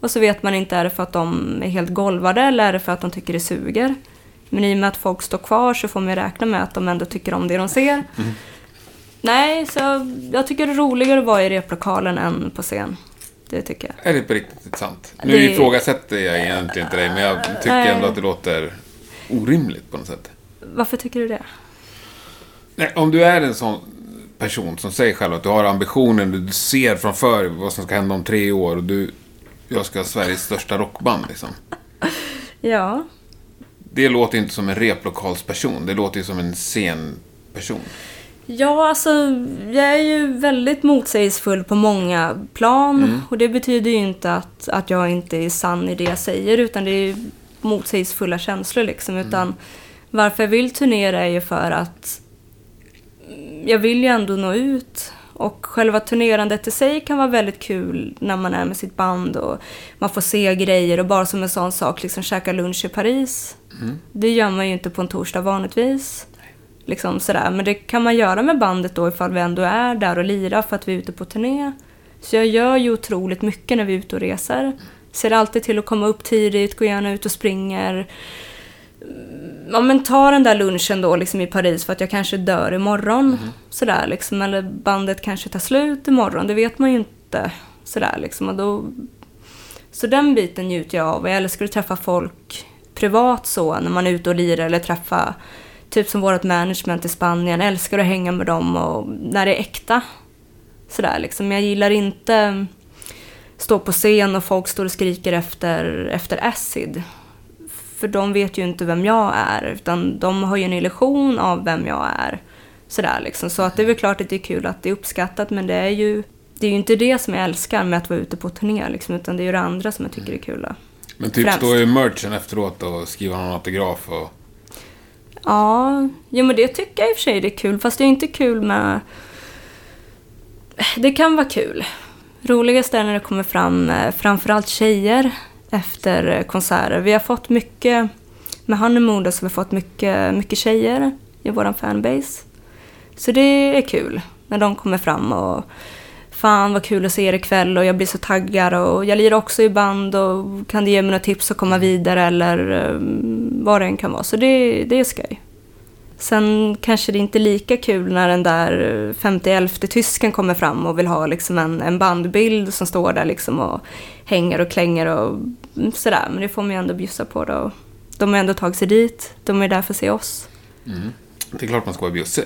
Och så vet man inte, är det för att de är helt golvade eller är det för att de tycker det suger? Men i och med att folk står kvar så får man räkna med att de ändå tycker om det de ser. Nej, så jag tycker det är roligare att vara i replokalen än på scen. Det tycker jag. Är det på riktigt sant? Nu Det- ifrågasätter jag egentligen inte dig, men jag tycker Nej. ändå att det låter orimligt på något sätt. Varför tycker du det? Nej, om du är en sån person som säger själv att du har ambitionen, du ser framför dig vad som ska hända om tre år och du, jag ska ha Sveriges största rockband liksom. Ja, Det låter inte som en replokalsperson, det låter ju som en scenperson. Ja, alltså jag är ju väldigt motsägelsefull på många plan. Och det betyder ju inte att, att jag inte är sann i det jag säger, utan det är motsägelsefulla känslor liksom. Utan varför jag vill turnera är ju för att mm, jag vill ju ändå nå ut. Och själva turnerandet i sig kan vara väldigt kul när man är med sitt band och man får se grejer och bara som en sån sak, liksom käka lunch i Paris. Det gör man ju inte på en torsdag vanligtvis. Liksom sådär. Men det kan man göra med bandet då ifall vi ändå är där och lirar för att vi är ute på turné. Så jag gör ju otroligt mycket när vi är ute och reser. Ser alltid till att komma upp tidigt, gå gärna ut och springer. Ja men ta den där lunchen då liksom i Paris för att jag kanske dör imorgon. Sådär liksom. Eller bandet kanske tar slut imorgon, det vet man ju inte. Sådär liksom. Och då... Så den biten njuter jag av. Jag älskar att träffa folk privat så när man är ute och lirar eller träffa Typ som vårt management i Spanien, älskar att hänga med dem och när det är äkta. Sådär liksom. Jag gillar inte stå på scen och folk står och skriker efter, efter acid. För de vet ju inte vem jag är, utan de har ju en illusion av vem jag är. Sådär liksom. Så att det är väl klart att det är kul att det är uppskattat, men det är ju det är ju inte det som jag älskar med att vara ute på turné, liksom, utan det är ju det andra som jag tycker är kul. Men typ Främst. stå i merchen efteråt och skriva någon autograf och... Ja, jo, men det tycker jag i och för sig det är kul. Fast det är inte kul med... Det kan vara kul. Roligast är när det kommer fram eh, framförallt tjejer efter eh, konserter. Vi har fått mycket... Med Honeymoon så har vi fått mycket, mycket tjejer i vår fanbase. Så det är kul när de kommer fram och fan vad kul att se er ikväll och jag blir så taggad och jag lirar också i band och kan du ge mig några tips att komma vidare eller eh, vad det än kan vara. Så det, det är skoj. Sen kanske det inte är lika kul när den där 51 tysken kommer fram och vill ha liksom en, en bandbild som står där liksom och hänger och klänger och sådär. Men det får man ju ändå bjussa på då. De har ändå tagit sig dit. De är där för att se oss. Det är klart man ska vara bjussig.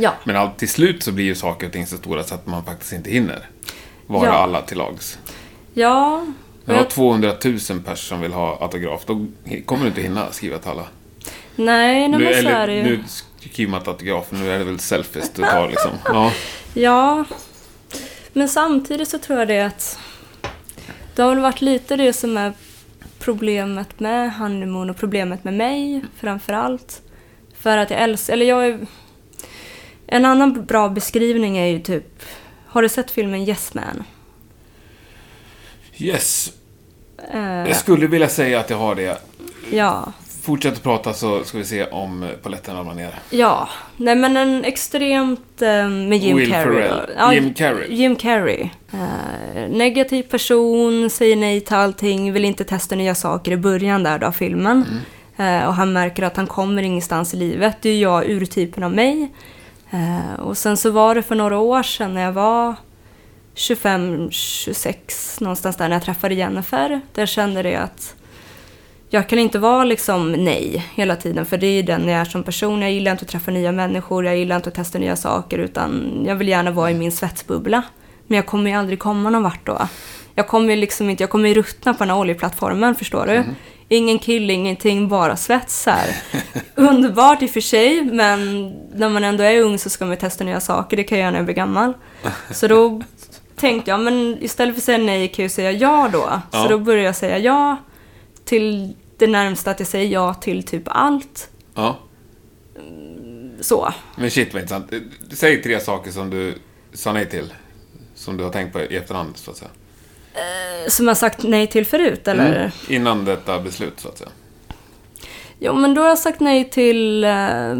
Ja. Men allt, till slut så blir ju saker och ting så stora så att man faktiskt inte hinner vara Ja. alla till lags. Ja. När du har Jag- 200 000 personer som vill ha autograf, då kommer du inte hinna skriva till alla. Nej, nej men så är det ju. nu skriver man inte autograf, nu är det väl selfies du tar liksom. Ja. Ja, men samtidigt så tror jag det att det har väl varit lite det som är problemet med Honeymoon och problemet med mig framför allt. För att jag älskar, eller jag är... En annan bra beskrivning är ju typ, har du sett filmen Yes Man? Yes. Eh, Jag skulle vilja säga att jag har det. ja. Fortsätt att prata så ska vi se om paletten ramlar ner. Ja, nej men en extremt eh, med Jim Will Carrey. Ferrell. Ja, Jim Carrey. Jim Carrey. Eh, negativ person, säger nej till allting, vill inte testa nya saker i början där då av filmen. Mm. Eh, och han märker att han kommer ingenstans i livet. Det är ju jag, urtypen av mig. Eh, och sen så var det för några år sedan när jag var 25, 26 någonstans där när jag träffade Jennifer. Där kände det att jag kan inte vara liksom nej hela tiden, för det är den jag är som person. Jag gillar inte att träffa nya människor, jag gillar inte att testa nya saker, utan jag vill gärna vara i min svetsbubbla. Men jag kommer ju aldrig komma någon vart då. Jag kommer ju liksom inte, jag kommer ju ruttna på den här oljeplattformen, förstår du? Mm. Ingen kille, ingenting, bara svets här. Underbart i och för sig, men när man ändå är ung så ska man testa nya saker. Det kan jag göra när jag blir gammal. Så då tänkte jag, men istället för att säga nej kan jag säga ja då. Ja. Så då började jag säga ja till det närmsta att jag säger ja till typ allt. Ja. Så. Men shit vad intressant. Säg tre saker som du sa nej till. Som du har tänkt på i efterhand, så att säga. Eh, som jag sagt nej till förut, eller? Mm. Innan detta beslut, så att säga. Jo, men då har jag sagt nej till... Eh,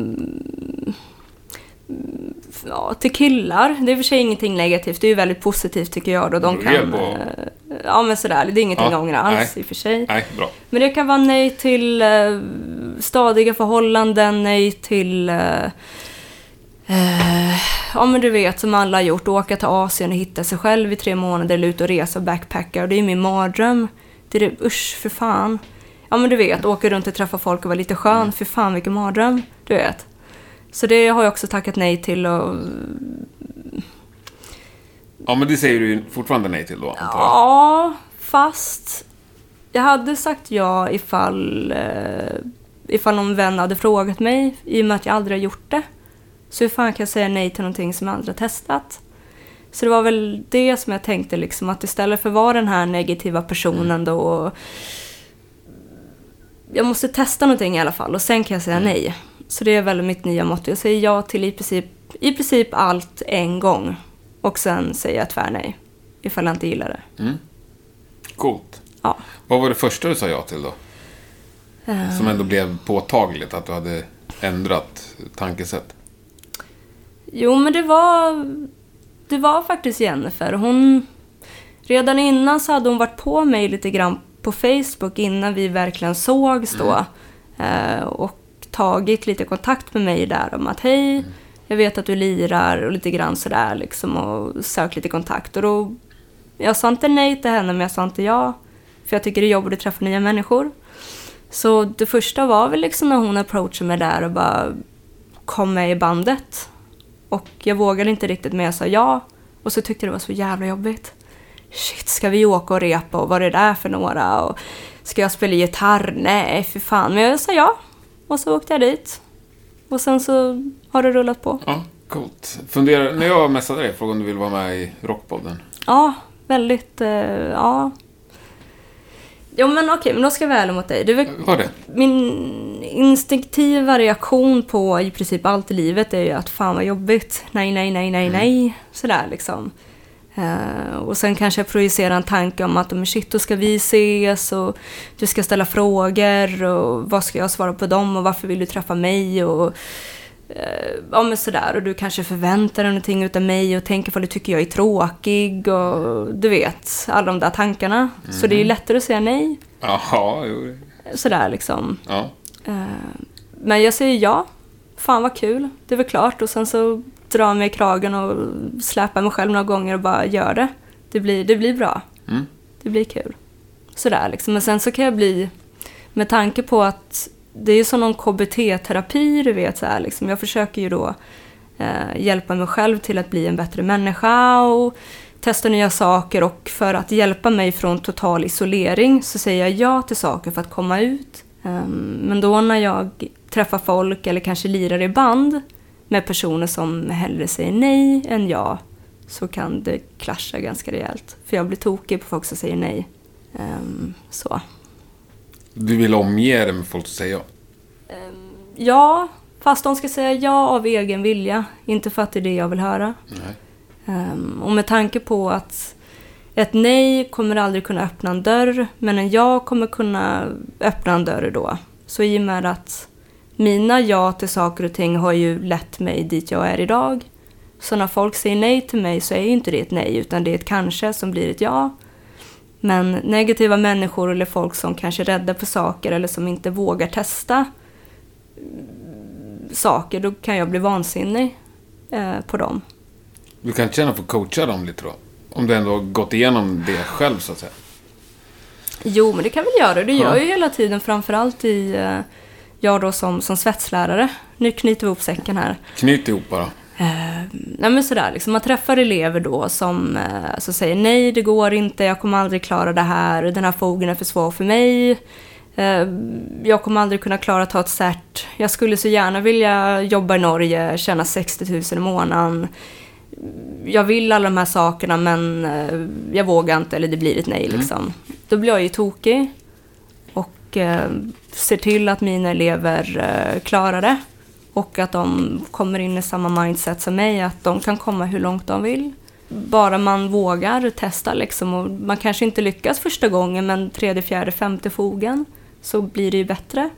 ja, till killar. Det är i och för sig ingenting negativt. Det är ju väldigt positivt tycker jag. Då de kan, på... Eh, ja, men sådär. Det är ingenting ja, jag ångrar alls nej. i och för sig. Nej, bra. Men det kan vara nej till eh, stadiga förhållanden, nej till... Ja men du vet som alla har gjort, åka till Asien och hitta sig själv i tre månader eller ut och resa och backpacka. Och det är min mardröm. Det är det, usch för fan. Ja men du vet, åka runt och träffa folk och vara lite skön. Mm. För fan vilken mardröm. Du vet. Så det har jag också tackat nej till och... Ja, men det säger du ju fortfarande nej till då, antar jag? Ja, fast... Jag hade sagt ja ifall, eh, ifall någon vän hade frågat mig, i och med att jag aldrig har gjort det. Så hur fan kan jag säga nej till någonting som jag aldrig har testat? Så det var väl det som jag tänkte, liksom, att istället för att vara den här negativa personen då... Och, jag måste testa någonting i alla fall och sen kan jag säga mm. nej. Så det är väl mitt nya motto. Jag säger ja till i princip, i princip allt en gång. Och sen säger jag tvärnej. Ifall jag inte gillar det. Mm. Coolt. Ja. Vad var det första du sa ja till då? Som ändå blev påtagligt att du hade ändrat tankesätt? Jo, men det var, det var faktiskt Jennifer. Hon, redan innan så hade hon varit på mig lite grann på Facebook innan vi verkligen sågs då. Mm. Uh, och tagit lite kontakt med mig där om att hej, jag vet att du lirar och lite grann sådär liksom och sökt lite kontakt. Och då, jag sa inte nej till henne men jag sa inte ja. För jag tycker det är jobbigt att träffa nya människor. Så det första var väl liksom när hon approachade mig där och bara kom med i bandet. Och jag vågade inte riktigt men jag sa ja. Och så tyckte jag det var så jävla jobbigt. Shit, ska vi åka och repa och vad är det där för några? Och ska jag spela gitarr? Nej, för fan. Men jag sa ja. Och så åkte jag dit. Och sen så har det rullat på. Ja, coolt. Fundera, när jag messade dig, frågade om du vill vara med i Rockpodden. Ja, väldigt, eh, ja. Ja men okej, men då ska jag vara ärlig mot dig. Det var, var det? Min instinktiva reaktion på i princip allt i livet är ju att fan vad jobbigt. Nej, nej, nej, nej, mm. nej. Sådär liksom. Uh, och sen kanske jag projicerar en tanke om att men shit, då ska vi ses och du ska ställa frågor och vad ska jag svara på dem och varför vill du träffa mig och ja men sådär och du kanske förväntar dig någonting utav mig och tänker på du tycker jag är tråkig och du vet alla de där tankarna. Mm. Så det är ju mm. lättare att säga nej. Jaha, jo. Sådär liksom. Ja. Uh, men jag säger ja. Fan vad kul, det är väl klart och sen så dra mig i kragen och släpa mig själv några gånger och bara gör det. Det blir, det blir bra. Mm. Det blir kul. Sådär liksom. Men sen så kan jag bli, med tanke på att det är ju som någon KBT-terapi, du vet så här, liksom. Jag försöker ju då eh, hjälpa mig själv till att bli en bättre människa och testa nya saker och för att hjälpa mig från total isolering så säger jag ja till saker för att komma ut. Um, men då när jag träffar folk eller kanske lirar i band med personer som hellre säger nej än ja så kan det klascha ganska rejält. För jag blir tokig på folk som säger nej. Um, så. Du vill omge dig med folk som säger ja? Um, ja, fast de ska säga ja av egen vilja. Inte för att det är det jag vill höra. Um, och med tanke på att ett nej kommer aldrig kunna öppna en dörr, men en ja kommer kunna öppna en dörr då. Så i och med att mina ja till saker och ting har ju lett mig dit jag är idag. Så när folk säger nej till mig så är ju inte det ett nej utan det är ett kanske som blir ett ja. Men negativa människor eller folk som kanske är rädda för saker eller som inte vågar testa saker, då kan jag bli vansinnig eh, på dem. Du kan känna för att coacha dem lite då? Om du ändå har gått igenom det själv så att säga. Jo, men det kan väl göra. Det gör jag ju hela tiden, framförallt i... eh, Jag då som, som svetslärare. Nu knyter vi ihop säcken här. Knyt ihop bara. Eh, nej men sådär, liksom, man träffar elever då som eh, alltså säger nej, det går inte, jag kommer aldrig klara det här, den här fogen är för svår för mig. Eh, jag kommer aldrig kunna klara att ta ett cert. Jag skulle så gärna vilja jobba i Norge, tjäna 60 000 i månaden. Jag vill alla de här sakerna men eh, jag vågar inte eller det blir ett nej liksom. Då blir jag ju tokig och eh, ser till att mina elever eh, klarar det. Och att de kommer in i samma mindset som mig, att de kan komma hur långt de vill. Bara man vågar testa liksom. Och man kanske inte lyckas första gången, men tredje, fjärde, femte fogen så blir det ju bättre.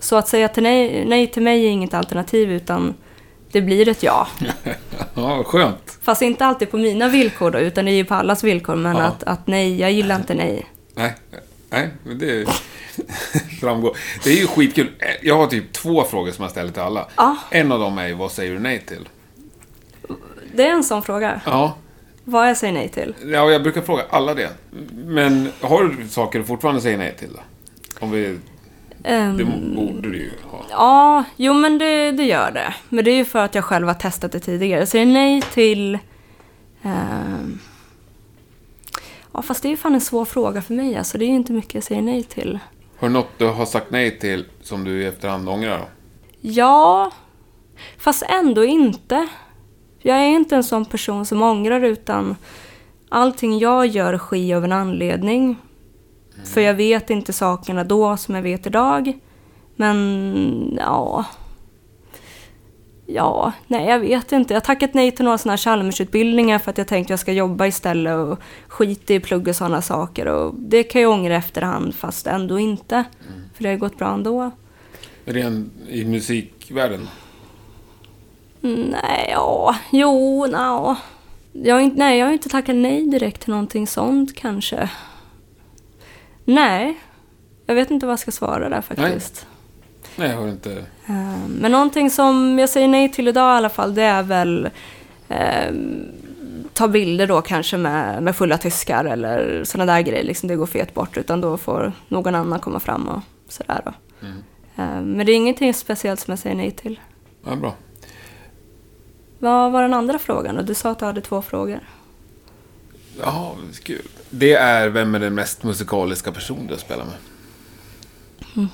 Så att säga till nej, nej till mig är inget alternativ, utan det blir ett ja. Ja, skönt. Fast inte alltid på mina villkor då, utan det är ju på allas villkor. Men Ja. att, att nej, jag gillar inte nej. Nej, nej, men det framgår. Det är ju skitkul. Jag har typ två frågor som jag ställer till alla. Ja. En av dem är ju, vad säger du nej till? Det är en sån fråga. Ja, Vad jag säger nej till. ja jag brukar fråga alla det. Men har du saker du fortfarande säger nej till då? Om vi, Ehm, det borde du ju ha. Ja, jo men det, det gör det. Men det är ju för att jag själv har testat det tidigare. Jag säger nej till... ehm, ja, fast det är ju fan en svår fråga för mig. Alltså, det är ju inte mycket jag säger nej till. Har du något du har sagt nej till som du i efterhand ångrar då? Ja, fast ändå inte. Jag är inte en sån person som ångrar utan allting jag gör sker av en anledning. För jag vet inte sakerna då som jag vet idag. Men ja... Ja, nej jag vet inte. Jag har tackat nej till några sådana här Chalmersutbildningar för att jag tänkte jag ska jobba istället och skita i plugg och sådana saker. Och det kan jag ångra efterhand fast ändå inte. För det har gått bra ändå. Ren i musikvärlden? Nej, ja, jo, nja. Jag inte, nej, jag har inte tackat nej direkt till någonting sånt kanske. Nej, jag vet inte vad jag ska svara där faktiskt. Nej, jag har inte... Eh, Men någonting som jag säger nej till idag i alla fall, det är väl eh, ta bilder då kanske med, med fulla tyskar eller sådana där grejer. Liksom det går fet bort, utan då får någon annan komma fram och sådär då. Mm. Eh, Men det är ingenting speciellt som jag säger nej till. Ja, bra. Vad var den andra frågan? Och du sa att du hade två frågor. Jaha, kul. Det är vem är den mest musikaliska person du spelar med?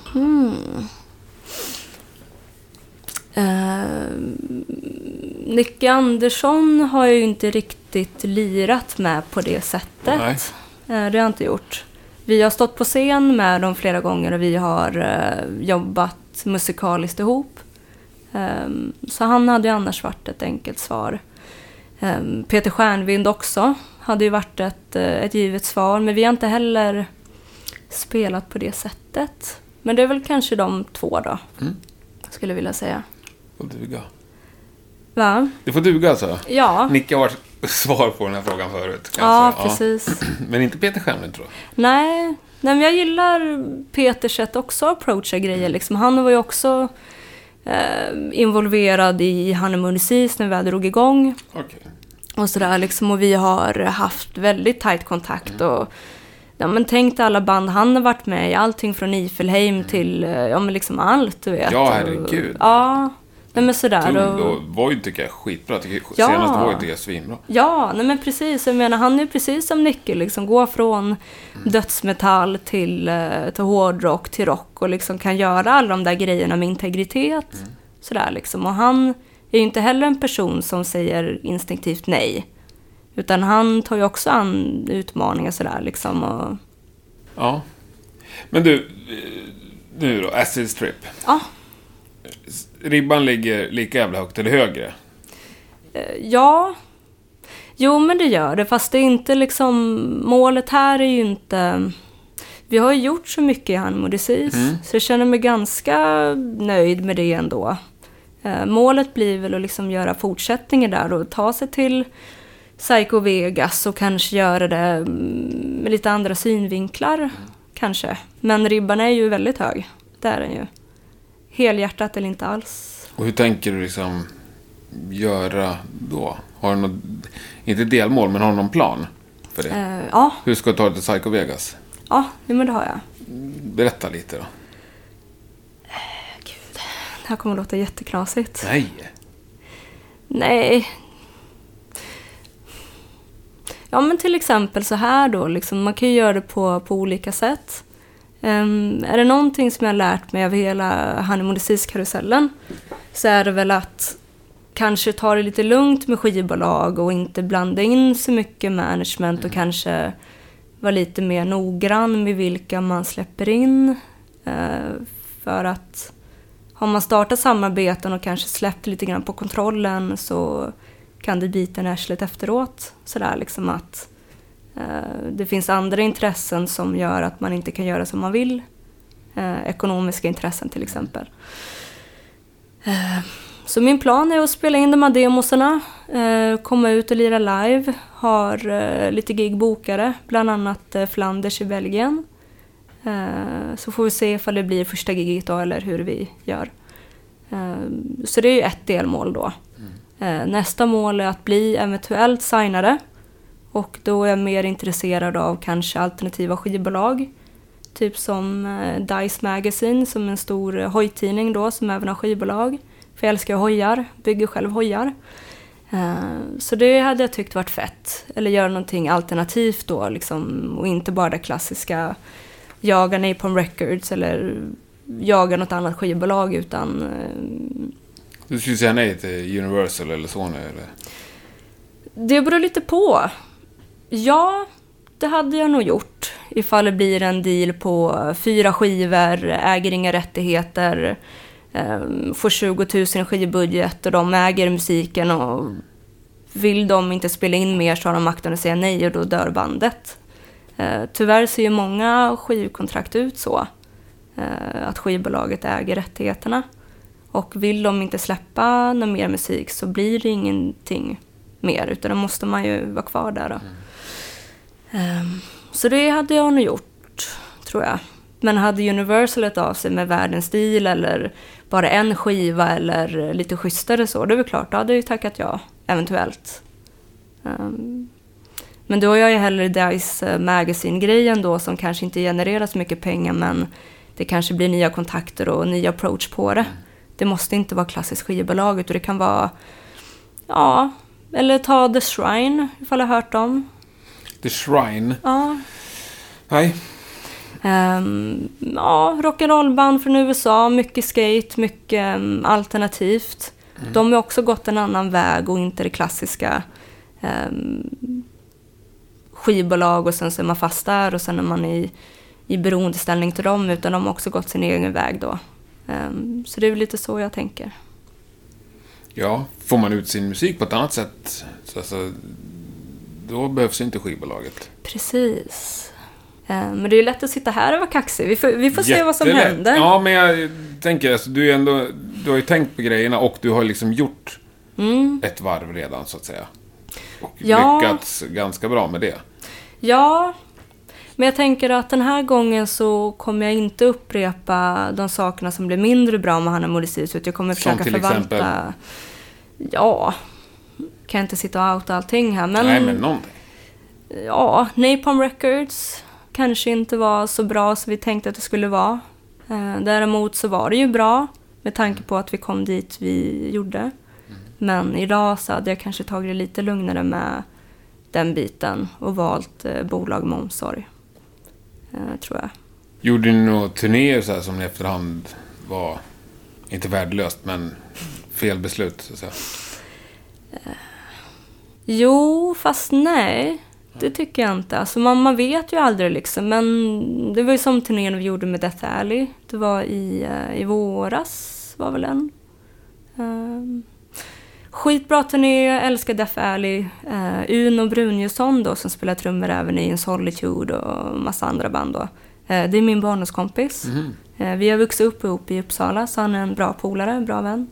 Uh, Nicke Andersson har jag ju inte riktigt lirat med på det sättet. Nej. Eh, det har jag inte gjort. Vi har stått på scen med dem flera gånger och vi har eh, jobbat musikaliskt ihop. Ehm, så han hade ju annars varit ett enkelt svar. Ehm, Peter Stjärnvind också hade ju varit ett, eh, ett givet svar, men vi har inte heller spelat på det sättet. Men det är väl kanske de två då, Mm. skulle jag vilja säga. Får duga. Va? Det får duga alltså. Ja, Nicke har svar på den här frågan förut. ja säga. precis. Men inte Peter Stjärnvind tror jag. Nej, nej men jag gillar Peters sätt också att approacha grejer. Liksom. Han var ju också eh, involverad i Honeymoon Disease när vi väl drog igång. Okej. Och sådär liksom. Och vi har haft väldigt tajt kontakt. Och, ja, men tänk dig alla band han har varit med i. Allting från Ifelheim till ja, men liksom allt, du vet. Ja, Och- herregud. Ja, nej, men sådär. Tung Och, och Void tycker jag är skitbra. Tycker, Ja. Senaste Void tycker jag är svinbra. Ja, nej men precis. Jag menar, han är precis som Nicke, liksom går från dödsmetall till, eh, till hårdrock till rock och liksom kan göra alla de där grejerna med integritet. Sådär liksom. Och han är ju inte heller en person som säger instinktivt nej. Utan han tar ju också an utmaningar sådär liksom. Och, Ja. Men du, eh, nu då, Acid Strip. ja, Ribban ligger lika jävla högt eller högre. eh, ja. Jo, men det gör det. Fast det är inte liksom... Målet här är ju inte... Vi har ju gjort så mycket i Hanmo Disease, så jag känner mig ganska nöjd med det ändå. Eh, målet blir väl att liksom göra fortsättningar där och ta sig till Psycho Vegas och kanske göra det mm, med lite andra synvinklar, kanske. Men ribban är ju väldigt hög, det är den ju. Helhjärtat eller inte alls. Och hur tänker du liksom göra då? Har du något, inte delmål, men har du någon plan för det? Eh, ja, Hur ska du ta dig till Psycho Vegas? Ja, men det har jag. Berätta lite då. Gud, det här kommer att låta jätteknasigt. Nej. Nej. Ja, men till exempel så här då. Liksom, man kan ju göra det på, på olika sätt. Um, är det någonting som jag har lärt mig av hela honeymoon karusellen så är det väl att kanske ta det lite lugnt med skivbolag och inte blanda in så mycket management och mm. kanske vara lite mer noggrann med vilka man släpper in. Uh, för att har man startat samarbeten och kanske släppt lite grann på kontrollen så kan det bita en arslet efteråt. Sådär liksom att det finns andra intressen som gör att man inte kan göra som man vill. Eh, ekonomiska intressen till exempel. Eh, så min plan är att spela in de här demosarna, eh, komma ut och lira live. Har eh, lite gig bokade, bland annat eh, Flanders i Belgien. Eh, så får vi se ifall det blir första giget då eller hur vi gör. Eh, så det är ju ett delmål då. Mm. Eh, nästa mål är att bli eventuellt signare. Och då är jag mer intresserad av kanske alternativa skivbolag. Typ som Dice Magazine som är en stor hojtidning då som även har skivbolag. För jag älskar hojar, bygger själv hojar. Så det hade jag tyckt varit fett. Eller göra någonting alternativt då liksom, och inte bara det klassiska jaga Napalm Records eller jaga något annat skivbolag utan... Eh, du skulle säga nej till Universal eller Sony eller? Det beror lite på. Ja, det hade jag nog gjort. Ifall det blir en deal på fyra skivor, äger inga rättigheter, ehm, får 20 000 skivbudget och de äger musiken och vill de inte spela in mer så har de makten att säga nej och då dör bandet. Eh, tyvärr ser ju många skivkontrakt ut så. Eh, att skivbolaget äger rättigheterna. Och vill de inte släppa någon mer musik så blir det ingenting mer utan då måste man ju vara kvar där. Då. Mm. Ehm, så det hade jag nog gjort, tror jag. Men hade Universal ett av sig med världens stil eller bara en skiva eller lite schysstare så, det är väl klart, då hade jag ju tackat ja, eventuellt. Um, men då är jag ju hellre Dice eh, Magazine-grejen då som kanske inte genererar så mycket pengar men det kanske blir nya kontakter och ny approach på det. Det måste inte vara klassiskt skivbolag utan det kan vara, ja, eller ta The Shrine ifall jag har hört dem. The Shrine? Ja. Nej. Um, ja, rock'n'roll-band från USA, mycket skate, mycket um, alternativt. Mm. De har också gått en annan väg och inte det klassiska um, skivbolag och sen så är man fast där och sen är man i, i beroendeställning till dem utan de har också gått sin egen väg då. Um, så det är lite så jag tänker. Ja, får man ut sin musik på ett annat sätt så alltså, då behövs inte skivbolaget. Precis. Um, men det är ju lätt att sitta här och vara kaxig. Vi får, vi får se vad som händer. Ja, men jag tänker, alltså, du, är ändå, du har ju tänkt på grejerna och du har liksom gjort mm. ett varv redan så att säga. Och ja. lyckats ganska bra med det. Ja, men jag tänker att den här gången så kommer jag inte upprepa de sakerna som blev mindre bra med Hanna Modestis. Jag kommer försöka till förvalta... Exempel? Ja, kan jag inte sitta och outa allting här. Men, Nej, men någonting. Ja, Napalm Records kanske inte var så bra som vi tänkte att det skulle vara. Eh, däremot så var det ju bra med tanke på att vi kom dit vi gjorde. Mm. Men idag så hade jag kanske tagit det lite lugnare med den biten och valt eh, bolag med omsorg. Eh, tror jag. Gjorde ni några turnéer så här som i efterhand var, inte värdelöst, men fel beslut? Så att säga? Eh, jo, fast nej. Det tycker jag inte. Alltså man, man vet ju aldrig liksom. Men det var ju som turnén vi gjorde med Death Alley. Det var i, uh, i våras, var väl en. Um, Skitbra turné, jag älskar Death Alley. Uh, Uno Brunjesson då som spelar trummor även i In Solitude och massa andra band då. Uh, det är min barndomskompis. Mm. Uh, vi har vuxit upp ihop i Uppsala så han är en bra polare, en bra vän.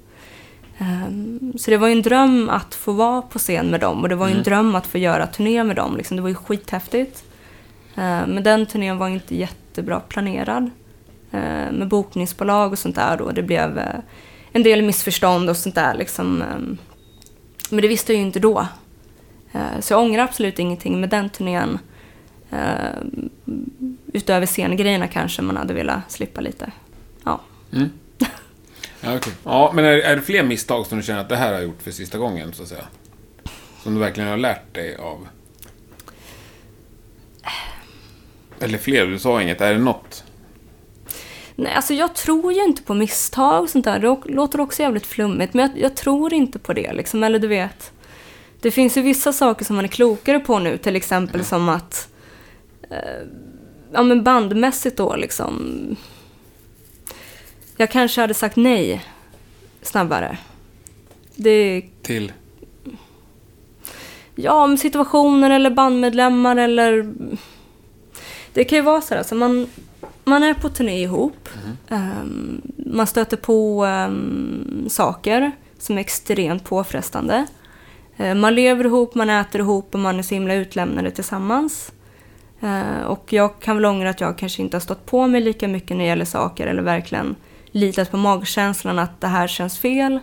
Um, så det var ju en dröm att få vara på scen med dem och det var ju mm. en dröm att få göra turné med dem. Liksom. Det var ju skithäftigt. men den turnén var inte jättebra planerad. med bokningsbolag och sånt där då. Det blev en del missförstånd och sånt där liksom. Men det visste jag ju inte då. Eh, så jag ångrar absolut ingenting med den turnén. Eh, utöver scengrejerna kanske man hade velat slippa lite. Ja. Mm. Ja, okay. ja, men är, är det fler misstag som du känner att det här har gjort för sista gången, så att säga? Som du verkligen har lärt dig av? Eller fler, du sa inget. Är det något? Nej, alltså jag tror ju inte på misstag och sånt där. Det låter också jävligt flummigt, men jag, jag tror inte på det liksom. Eller du vet, det finns ju vissa saker som man är klokare på nu, till exempel mm. som att eh, ja men bandmässigt då liksom. Jag kanske hade sagt nej snabbare. Det... Till? Ja, om situationer eller bandmedlemmar eller... Det kan ju vara så här, alltså man, man är på turné ihop. Mm. Um, man stöter på um, saker som är extremt påfrestande. Uh, man lever ihop, man äter ihop och man är så himla utlämnade tillsammans. Uh, och jag kan väl ångra att jag kanske inte har stått på mig lika mycket när det gäller saker eller verkligen litat på magkänslan att det här känns fel.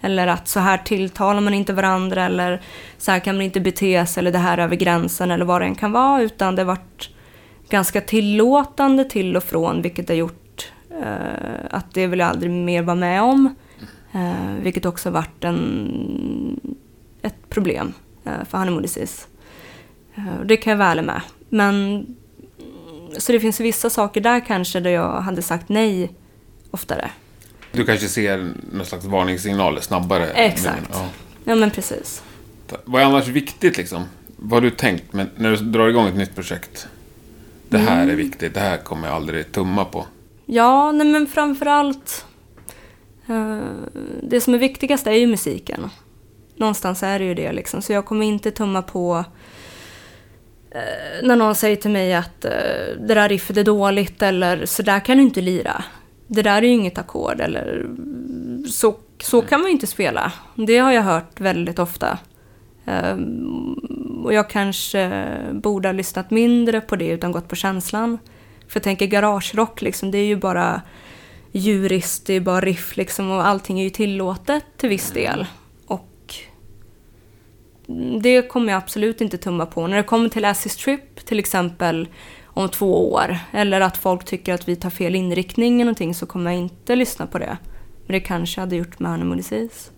Eller att så här tilltalar man inte varandra eller så här kan man inte bete sig eller det här över gränsen eller vad det än kan vara. Utan det har varit ganska tillåtande till och från vilket har gjort eh, att det vill jag aldrig mer vara med om. Eh, vilket också har varit en, ett problem eh, för Honeymoon Disease. Eh, det kan jag vara ärlig med. Men, så det finns vissa saker där kanske där jag hade sagt nej oftare. Du kanske ser någon slags varningssignaler snabbare? Exakt. Ja. ja, men precis. Vad är annars viktigt liksom? Vad har du tänkt med, när du drar igång ett nytt projekt? Det här mm. är viktigt, det här kommer jag aldrig tumma på. Ja, nej men framförallt... Uh, det som är viktigast är ju musiken. Någonstans är det ju det liksom. Så jag kommer inte tumma på uh, när någon säger till mig att uh, det där riffet är dåligt eller så där kan du inte lira det där är ju inget ackord eller så, så kan man ju inte spela. Det har jag hört väldigt ofta. Um, och jag kanske borde ha lyssnat mindre på det utan gått på känslan. För jag tänker garagerock liksom, det är ju bara djuriskt, det är bara riff liksom och allting är ju tillåtet till viss del. Och det kommer jag absolut inte tumma på. När det kommer till Acid Strip till exempel om två år. Eller att folk tycker att vi tar fel inriktning eller någonting så kommer jag inte lyssna på det. Men det kanske jag hade gjort med Honeymoon Disease.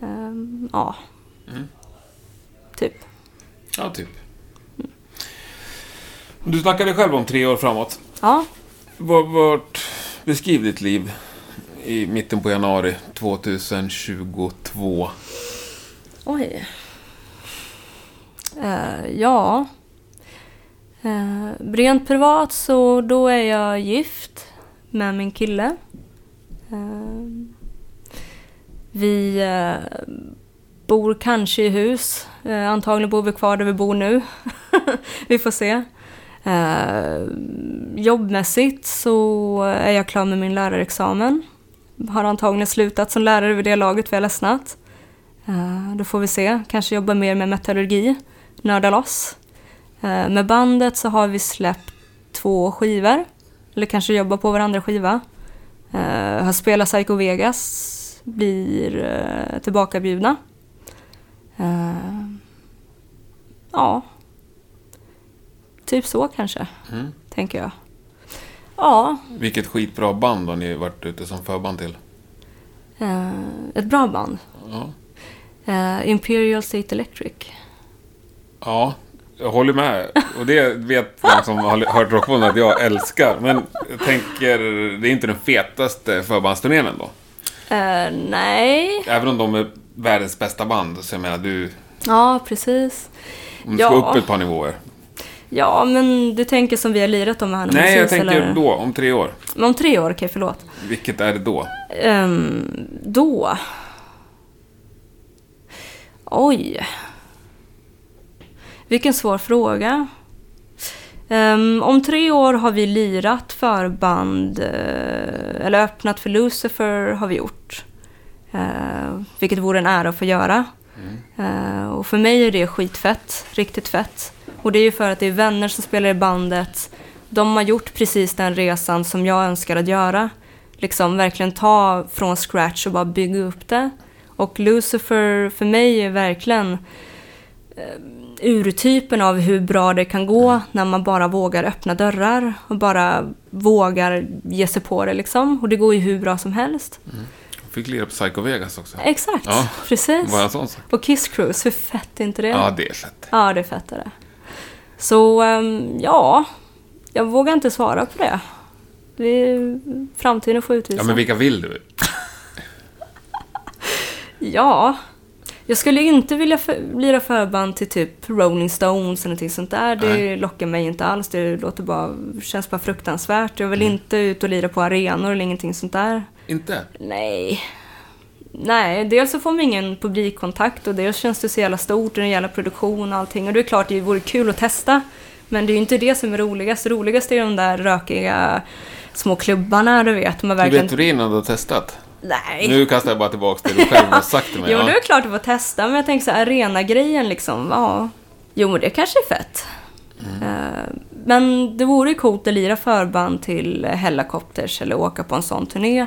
Um, ja. Mm. Typ. Ja, typ. Mm. Du snackade själv om tre år framåt. Ja. Vart, beskriv ditt liv i mitten på januari 2022. Oj. Uh, ja. Eh, rent privat så då är jag gift med min kille. Eh, vi eh, bor kanske i hus. Eh, antagligen bor vi kvar där vi bor nu. vi får se. Eh, jobbmässigt så är jag klar med min lärarexamen. Har antagligen slutat som lärare vid det laget vi har ledsnat. Eh, då får vi se. Kanske jobba mer med metallurgi. Nörda loss. Eh, med bandet så har vi släppt två skivor, eller kanske jobbar på varandra skiva. Uh, har spelat Psycho Vegas, blir uh, tillbakabjudna. Ja, typ så kanske, mm. tänker jag. Ja. Vilket skitbra band har ni varit ute som förband till? Ett bra band? Ja. Imperial State Electric. Ja, jag håller med. Och det vet de som har hört Rockpodden att jag älskar. Men jag tänker, det är inte den fetaste förbandsturnén ändå. Uh, nej. Även om de är världens bästa band, så jag menar du... Ja, precis. Om du ska ja. upp ett par nivåer. Ja, men du tänker som vi har lirat dem med Nej, jag tänker eller? då, om tre år. Om tre år, okej, okay, förlåt. Vilket är det då? Um, då? Oj. Vilken svår fråga. Um, om tre år har vi lirat förband, uh, eller öppnat för Lucifer har vi gjort. Uh, vilket vore en ära att få göra. Mm. Uh, och för mig är det skitfett, riktigt fett. Och det är ju för att det är vänner som spelar i bandet. De har gjort precis den resan som jag önskar att göra. Liksom verkligen ta från scratch och bara bygga upp det. Och Lucifer för mig är verkligen urtypen av hur bra det kan gå när man bara vågar öppna dörrar och bara vågar ge sig på det liksom. Och det går ju hur bra som helst. Fick lira på Psycho Vegas också. Exakt, Ja. precis. En sån sak? På Kiss Cruise, hur fett är inte det? Ja, det är fett. Ja, det är fett är det. Så, ehm, ja. Jag vågar inte svara på det. Vi, framtiden får utvisa. Ja, men vilka vill du? Ja. Jag skulle inte vilja för, lira förband till typ Rolling Stones eller någonting sånt där. Det Nej. lockar mig inte alls. Det låter bara, känns bara fruktansvärt. Jag vill Mm. inte ut och lira på arenor eller ingenting sånt där. Inte? Nej. Nej, dels så får man ingen publikkontakt och dels känns det så jävla stort och en jävla produktion och allting. Och det är klart det vore kul att testa. Men det är ju inte det som är roligast. Det roligaste är de där rökiga små klubbarna, du vet. Man Du verkligen... vet hur det är innan du har testat? Nej. Nu kastar jag bara tillbaka det du själv har sagt till mig. Jo, ja. det är klart att få testa, men jag tänker så arena-grejen liksom, ja. Jo, men det kanske är fett. Eh, men det vore ju coolt att lira förband till Hellacopters eller åka på en sån turné.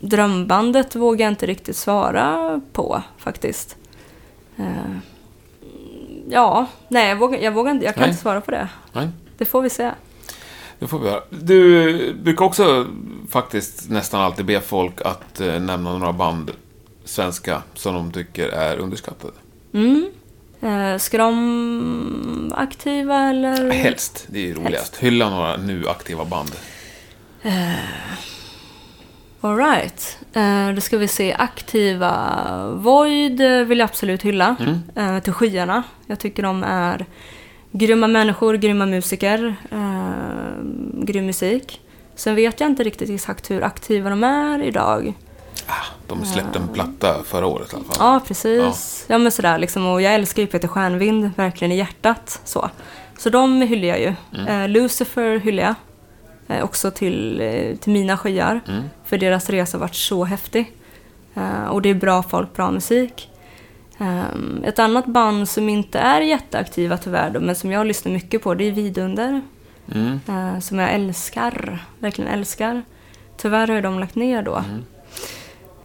Drömbandet vågar jag inte riktigt svara på faktiskt. Eh, ja, nej, jag vågar, jag, vågar inte, jag kan Nej. inte svara på det. Nej, Det får vi se. Det får vi göra. Du brukar också faktiskt nästan alltid be folk att eh, nämna några band, svenska, som de tycker är underskattade. Mm. Eh, ska de aktiva eller? Helst, det är ju roligast. Hylla några nu aktiva band. Alright. Eh, då ska vi se. Aktiva Void eh, vill jag absolut hylla. Eh, till skyarna. Jag tycker de är grymma människor, grymma musiker, eh, grym musik. Sen vet jag inte riktigt exakt hur aktiva de är idag. De släppte en platta förra året i alla fall. Ja, precis. Ja, men sådär liksom. Och jag älskar ju Peter Stjärnvind, verkligen i hjärtat. Så, så de hyllar jag ju. Eh, Lucifer hyllar jag. Eh, också till, eh, till mina skyar. För deras resa har varit så häftig. Eh, och det är bra folk, bra musik. Ehm, ett annat band som inte är jätteaktiva tyvärr men som jag lyssnar mycket på, det är Vidunder. Mm. Eh, som jag älskar, verkligen älskar. Tyvärr har de lagt ner då.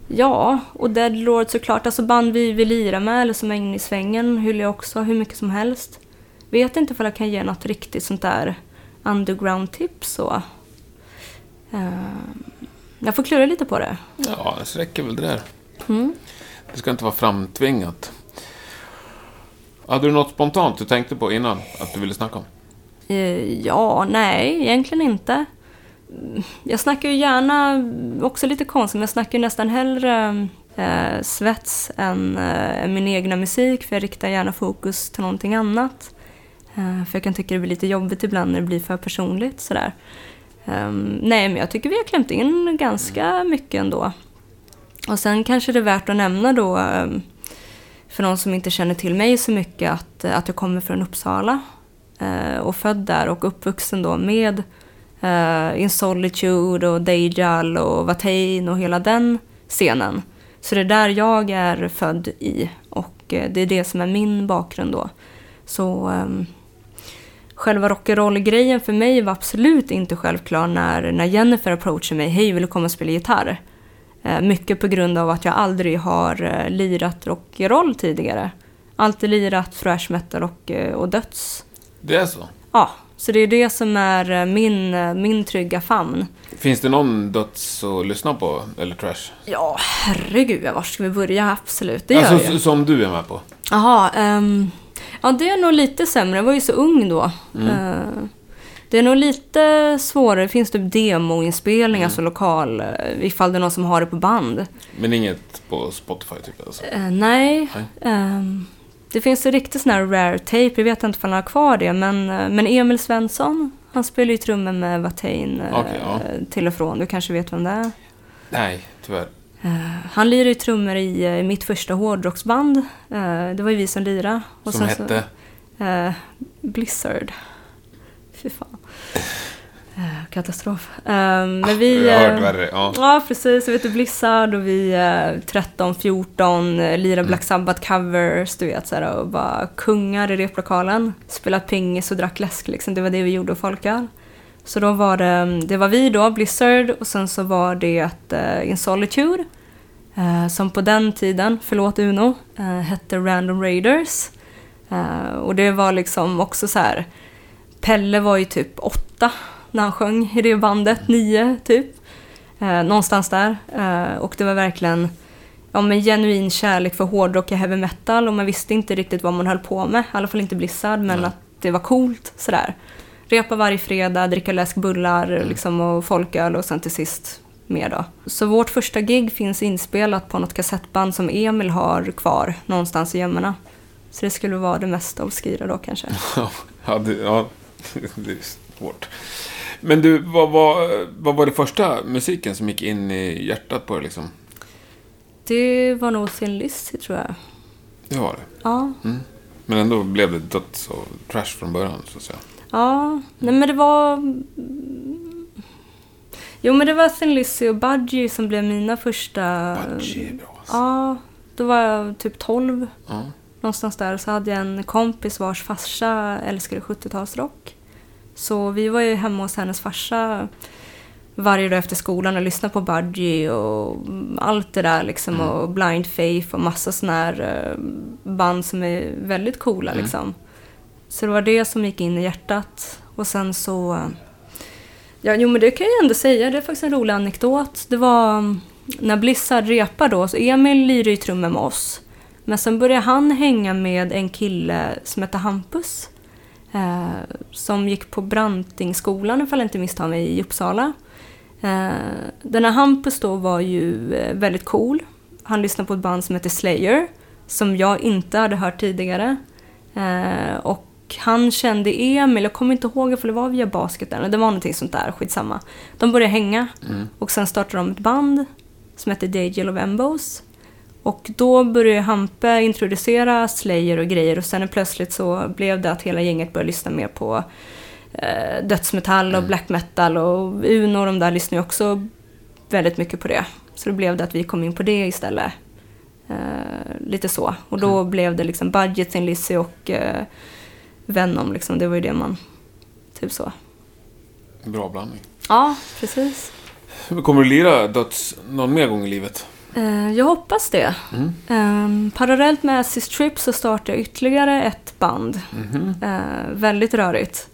Ja, och Deadlord såklart. Alltså band vi vill lira med eller som är inne i svängen hyllar jag också hur mycket som helst. Vet inte om jag kan ge något riktigt sånt där underground-tips så. Eh, jag får klura lite på det. Ja, det räcker väl det där. Mm. Det ska inte vara framtvingat. Hade du något spontant du tänkte på innan att du ville snacka om? Eh, Ja, nej, egentligen inte. Jag snackar ju gärna, också lite konstigt, men jag snackar ju nästan hellre eh, svets än eh, min egna musik, för jag riktar gärna fokus till någonting annat. Eh, för jag kan tycka det blir lite jobbigt ibland när det blir för personligt sådär. Eh, nej, men jag tycker vi har klämt in ganska mycket ändå. Och sen kanske det är värt att nämna då, eh, för någon som inte känner till mig så mycket, att, att jag kommer från Uppsala Eh, och född där och uppvuxen då med eh, In Solitude och Dejal och Watain och hela den scenen. Så det är där jag är född i och eh, det är det som är min bakgrund då. Så ehm, själva rock'n'roll-grejen för mig var absolut inte självklar när, när Jennifer approachade mig. Hej, vill du komma och spela gitarr? Eh, mycket på grund av att jag aldrig har lirat rock'n'roll tidigare. Alltid lirat thrash metal och, och döds. Det är så? Ja, så det är det som är eh, min, eh, min trygga famn. Finns det någon döds att lyssna på, eller trash? Ja, herregud, var ska vi börja? Absolut, det gör alltså, jag. s- som du är med på? Jaha, ehm, ja det är nog lite sämre. Jag var ju så ung då. Mm. Eh, det är nog lite svårare. Det finns typ demoinspelningar, Mm. alltså lokal, ifall det är någon som har det på band. Men inget på Spotify, typ? Alltså. Eh, nej. Nej. Ehm, det finns en riktigt sån här rare tape, jag vet inte om han har kvar det, men, eh, men Emil Svensson, han spelar ju trummor med Watain eh, Okej, ja. till och från. Du kanske vet vem det är? Nej, tyvärr. Eh, han lirar ju trummor i mitt första hårdrocksband. Det var ju vi som lirade. Och Som sen så- hette? Eh, Blizzard. Fy fan. Eh, katastrof. Eh, men vi... Jag har hört eh, värre. Ja. Ja, precis. Jag vet du, Blizzard och vi eh, 13, 14, eh, lirade Black Sabbath covers, du vet, så här, och bara kungar i replokalen. Spelat pingis och drack läsk, liksom. Det var det vi gjorde och folkar. Så då var det, det var vi då, Blizzard, och sen så var det uh, In Solitude, eh, som på den tiden, förlåt Uno, eh, hette Random Raiders. Eh, och det var liksom också så här, Pelle var ju typ åtta när han sjöng i det bandet, nio typ. Eh, någonstans där. Eh, och det var verkligen ja, men genuin kärlek för hårdrock och heavy metal och man visste inte riktigt vad man höll på med, i alla fall inte Blizzard, men Nej. att det var coolt sådär. Repa varje fredag, dricka läskbullar liksom, och folköl och sen till sist mer då. Så vårt första gig finns inspelat på något kassettband som Emil har kvar någonstans i gömmorna. Så det skulle vara det mest obskyra då kanske. ja, det, ja, det är svårt. Men du, vad var, vad var det första musiken som gick in i hjärtat på dig liksom? Det var nog Thin Lizzy tror jag. Det var det. Ja, Men ändå blev det döds och trash från början, så att säga. ja. Nej men det var... Jo men det var Thin Lizzy och Budgie som blev mina första... Budgie är bra alltså. Ja, då var jag typ 12. Ja. Någonstans där så hade jag en kompis vars farsa älskade 70-talsrock. Så vi var ju hemma hos hennes farsa varje dag efter skolan och lyssnade på Budgie och allt det där liksom och Blind Faith och massa sådana här eh, band som är väldigt coola liksom. Så det var det som gick in i hjärtat och sen så eh, Ja, jo men det kan jag ändå säga, det är faktiskt en rolig anekdot. Det var mm, när Blizzard repar då, så Emil lirar ju trummor med oss. Men sen började han hänga med en kille som hette Hampus. Eh, som gick på Brantingskolan, ifall jag inte misstar mig, i Uppsala. Eh, den här Hampus då var ju eh, väldigt cool. Han lyssnade på ett band som heter Slayer, som jag inte hade hört tidigare. Eh, och han kände Emil, jag kommer inte ihåg för det var via basketen, det var någonting sånt där, skitsamma. De började hänga och sen startade de ett band som hette Dagel of Embos. Och då började Hampe introducera Slayer och grejer och sen plötsligt så blev det att hela gänget började lyssna mer på eh, dödsmetall och black metal och Uno och de där lyssnade ju också väldigt mycket på det. Så då blev det att vi kom in på det istället. Eh, lite så. Och då blev det liksom Budget, Thin Lizzy och eh, Venom liksom. Det var ju det man... Typ så. Bra blandning. Ja, precis. Kommer du lira döds någon mer gång i livet? Eh, jag hoppas det. Mm. Eh, parallellt med Assist Trip så startade jag ytterligare ett band. Eh, väldigt rörigt.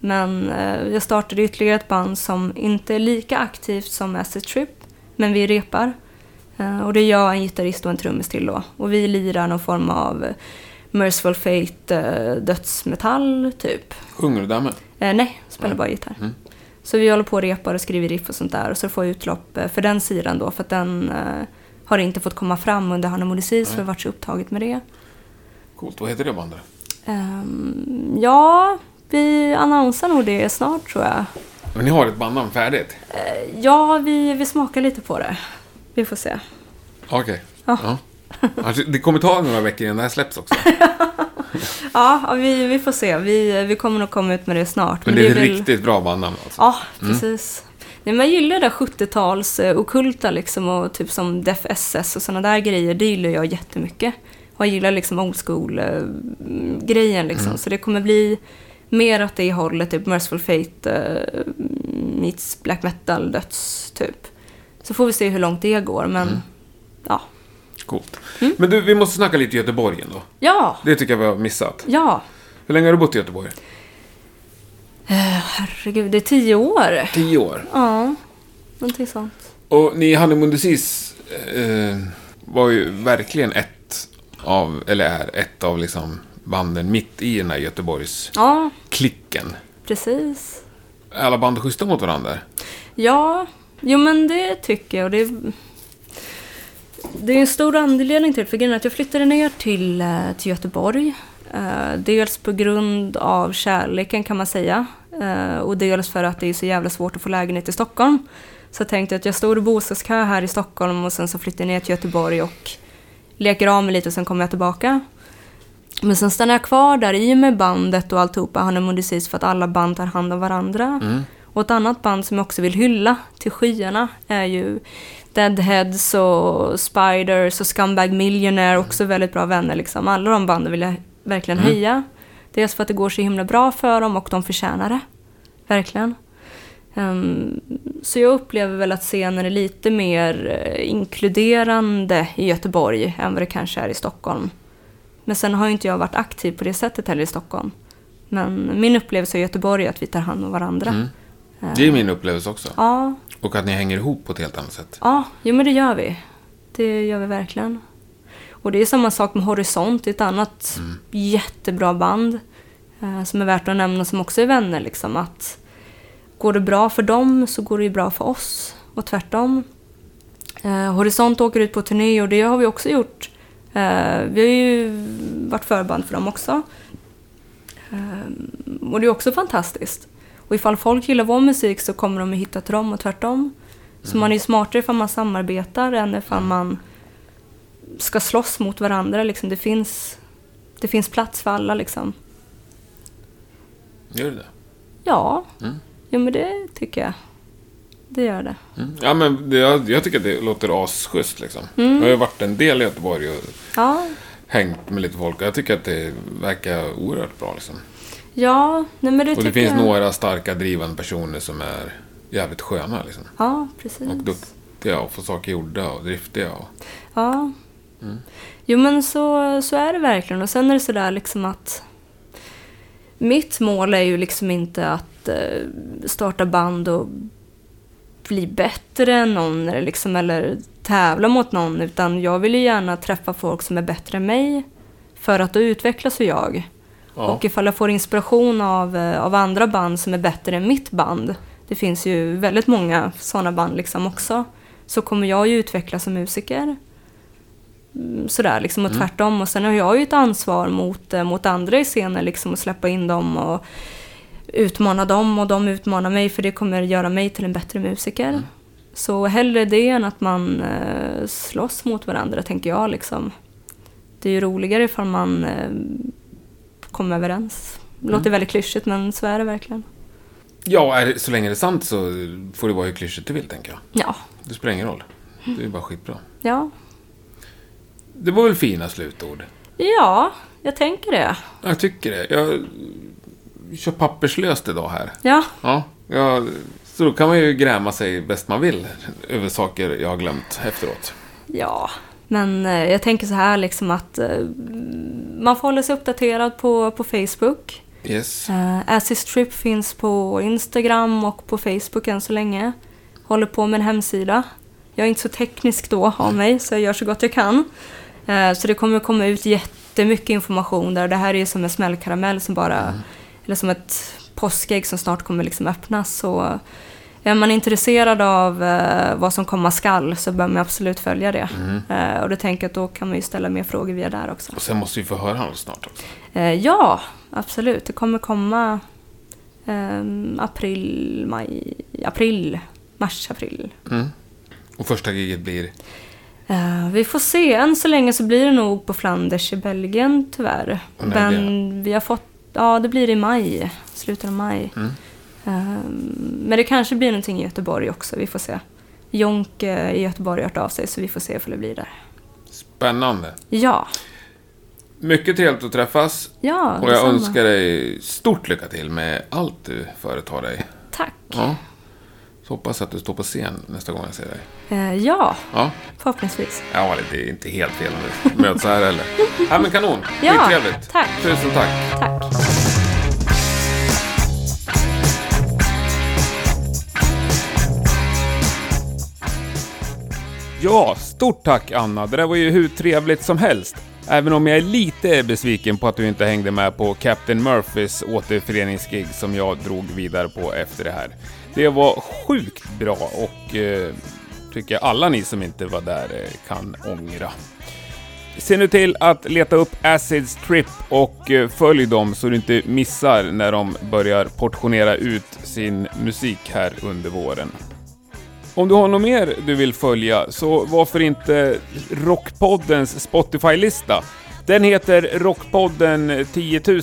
Men eh, jag startade ytterligare ett band som inte är lika aktivt som Acid Trip, men vi repar. Och det är jag, en gitarrist och en trummis till då. Och vi lirar någon form av Merciful Fate dödsmetall, typ. Sjunger du där med? Nej, spelar bara gitarr. Mm. Så vi håller på och repar och skriver riff och sånt där. Och så får jag utlopp för den sidan då, för att den har inte fått komma fram under Hanna Modicis, för det har varit så upptaget med det. Coolt. Vad heter det bandet? Ehm, ja, vi annonsar nog det snart tror jag. Men ni har ett bandnamn färdigt? Ja, vi, vi smakar lite på det. Vi får se. Okej. Ja. Ja. Alltså, det kommer ta några veckor innan det här släpps också. Ja, vi, vi får se. Vi, vi kommer nog komma ut med det snart. Men det är ett väl- riktigt bra bandnamn alltså. Ja, precis. Nej, jag gillar det där 70-tals eh, ockulta liksom och typ som Def SS och sådana där grejer. Det gillar jag jättemycket. Och jag gillar liksom old school eh, grejen liksom. Så det kommer bli mer åt det hållet, typ Merciful Fate eh, meets black metal döds typ. Så får vi se hur långt det går, men ja. Coolt. Mm. Men du, vi måste snacka lite Göteborg ändå. Ja, Det tycker jag vi har missat. ja. Hur länge har du bott i Göteborg? Eh, herregud, det är tio år. Tio år. Ja, någonting sånt. Och ni i Honeymoon Disease eh, var ju verkligen ett av, eller är ett av liksom banden mitt i den här Göteborgs Ja, klicken. precis. Är alla band schyssta mot varandra? Ja, jo men det tycker jag. Det, det är en stor anledning till det. För grejen är att jag flyttade ner till, eh, till Göteborg. Eh, dels på grund av kärleken kan man säga. Eh, och dels för att det är så jävla svårt att få lägenhet i Stockholm. Så jag tänkte att jag står i bostadskö här i Stockholm och sen så flyttar jag ner till Göteborg och leker av mig lite och sen kommer jag tillbaka. Men sen stannar jag kvar där i och med bandet och alltihopa, Honeymoon Disease, för att alla band tar hand om varandra. Mm. Och ett annat band som jag också vill hylla till skyarna är ju Deadheads och Spiders och Scumbag Millionaire, också väldigt bra vänner liksom. Alla de banden vill jag verkligen Mm. höja. Dels för att det går så himla bra för dem och de förtjänar det. Verkligen. Ehm, så jag upplever väl att scenen är lite mer eh, inkluderande i Göteborg än vad det kanske är i Stockholm. Men sen har ju inte jag varit aktiv på det sättet heller i Stockholm. Men min upplevelse i Göteborg är att vi tar hand om varandra. Mm. Det är min upplevelse också. Ja, Och att ni hänger ihop på ett helt annat sätt. ja, jo men det gör vi. Det gör vi verkligen. Och det är samma sak med Horisont, ett annat jättebra band. Eh, som är värt att nämna som också är vänner. Liksom, att går det bra för dem så går det ju bra för oss. Och tvärtom. Eh, Horisont åker ut på turné och det har vi också gjort. Eh, vi har ju varit förband för dem också. Eh, och det är också fantastiskt. Och ifall folk gillar vår musik så kommer de att hitta till dem och tvärtom. Så man är ju smartare ifall man samarbetar än ifall man ska slåss mot varandra. Liksom. Det, finns, det finns plats för alla liksom. Gör det det? Ja, Mm. jo, men det tycker jag. Det gör det. Mm. Ja, men det, jag, jag tycker att det låter asschysst liksom. Jag har ju varit en del i Göteborg och Ja, hängt med lite folk. och Jag tycker att det verkar oerhört bra liksom. ja nej, men det Och det finns jag. några starka drivande personer som är jävligt sköna liksom. Ja, precis. Och duktiga och får saker gjorda och driftiga. Och... Ja. Mm. Jo men så, så är det verkligen. Och sen är det sådär liksom att mitt mål är ju liksom inte att eh, starta band och bli bättre än någon eller, liksom, eller tävla mot någon. Utan jag vill ju gärna träffa folk som är bättre än mig. För att då utvecklas ju jag. Ja. Och ifall jag får inspiration av, eh, av andra band som är bättre än mitt band. Det finns ju väldigt många sådana band liksom också. Så kommer jag ju utvecklas som musiker. Mm, Sådär liksom och tvärtom. Och sen har jag ju ett ansvar mot, eh, mot andra i scenen liksom att släppa in dem och utmana dem och de utmanar mig för det kommer göra mig till en bättre musiker. Så hellre det än att man eh, slåss mot varandra tänker jag liksom. Det är ju roligare ifall man eh, kommer överens. Det låter väldigt klyschigt men så är det verkligen. Ja, är det, så länge det är sant så får det vara hur klyschigt du vill tänker jag. Ja, Det spelar ingen roll. Det är ju bara skitbra. ja, Det var väl fina slutord? ja, jag tänker det. Jag tycker det. Jag kör papperslöst idag här. Ja, Ja, ja, så då kan man ju gräma sig bäst man vill över saker jag har glömt efteråt. ja. Men eh, jag tänker så här liksom att eh, man får hålla sig uppdaterad på, på Facebook. Yes. Uh, Acid Trip finns på Instagram och på Facebook än så länge. Håller på med en hemsida. Jag är inte så teknisk då av mig, så jag gör så gott jag kan. Eh, så det kommer komma ut jättemycket information där. Det här är som en smällkaramell som bara... Eller som ett påskägg som snart kommer liksom öppnas. Så är man intresserad av eh, vad som komma skall så bör man absolut följa det. Eh, och då tänker jag att då kan man ju ställa mer frågor via där också. Och sen måste vi få höra honom snart också. Ja, absolut. Det kommer komma april, maj, april, mars, april. Mm. Och första giget blir... Eh, vi får se. Än så länge så blir det nog på Flanders i Belgien tyvärr. Men vi har fått, ja det blir i maj, slutet av maj. Mm. Ehm, men det kanske blir någonting i Göteborg också, vi får se. Jonk eh, i Göteborg har hört av sig så vi får se ifall det blir där. Spännande. Ja, Mycket trevligt att träffas. ja Och jag detsamma. önskar dig stort lycka till med allt du företar dig. Tack. Ja. Så hoppas att du står på scen nästa gång jag ser dig. Eh, ja, Ja, förhoppningsvis. ja det är inte helt fel om vi möts här heller. Ja, men kanon. Ja, Skittrevligt. tack. Tusen tack. Tack. Ja, stort tack Anna. Det där var ju hur trevligt som helst. Även om jag är lite besviken på att du inte hängde med på Captain Murphys återföreningsgig som jag drog vidare på efter det här. Det var sjukt bra och eh, tycker jag alla ni som inte var där eh, kan ångra. Se nu till att leta upp Acids Trip och eh, följ dem så du inte missar när de börjar portionera ut sin musik här under våren. Om du har något mer du vill följa, så varför inte Rockpoddens Spotify-lista? Den heter Rockpodden 10 000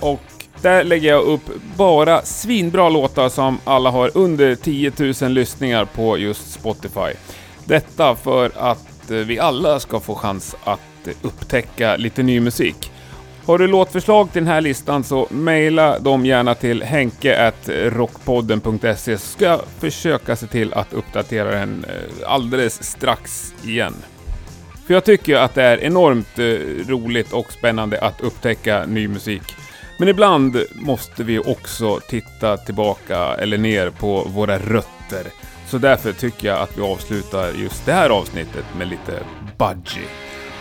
och där lägger jag upp bara svinbra låtar som alla har under 10 000 lyssningar på just Spotify. Detta för att eh, vi alla ska få chans att eh, upptäcka lite ny musik. Har du låtförslag till den här listan så mejla dem gärna till henke.rockpodden.se så ska jag försöka se till att uppdatera den eh, alldeles strax igen. För jag tycker att det är enormt roligt och spännande att upptäcka ny musik. Men ibland måste vi också titta tillbaka eller ner på våra rötter. Så därför tycker jag att vi avslutar just det här avsnittet med lite Budgie.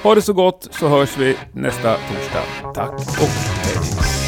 Ha det så gott så hörs vi nästa torsdag. Tack och hej!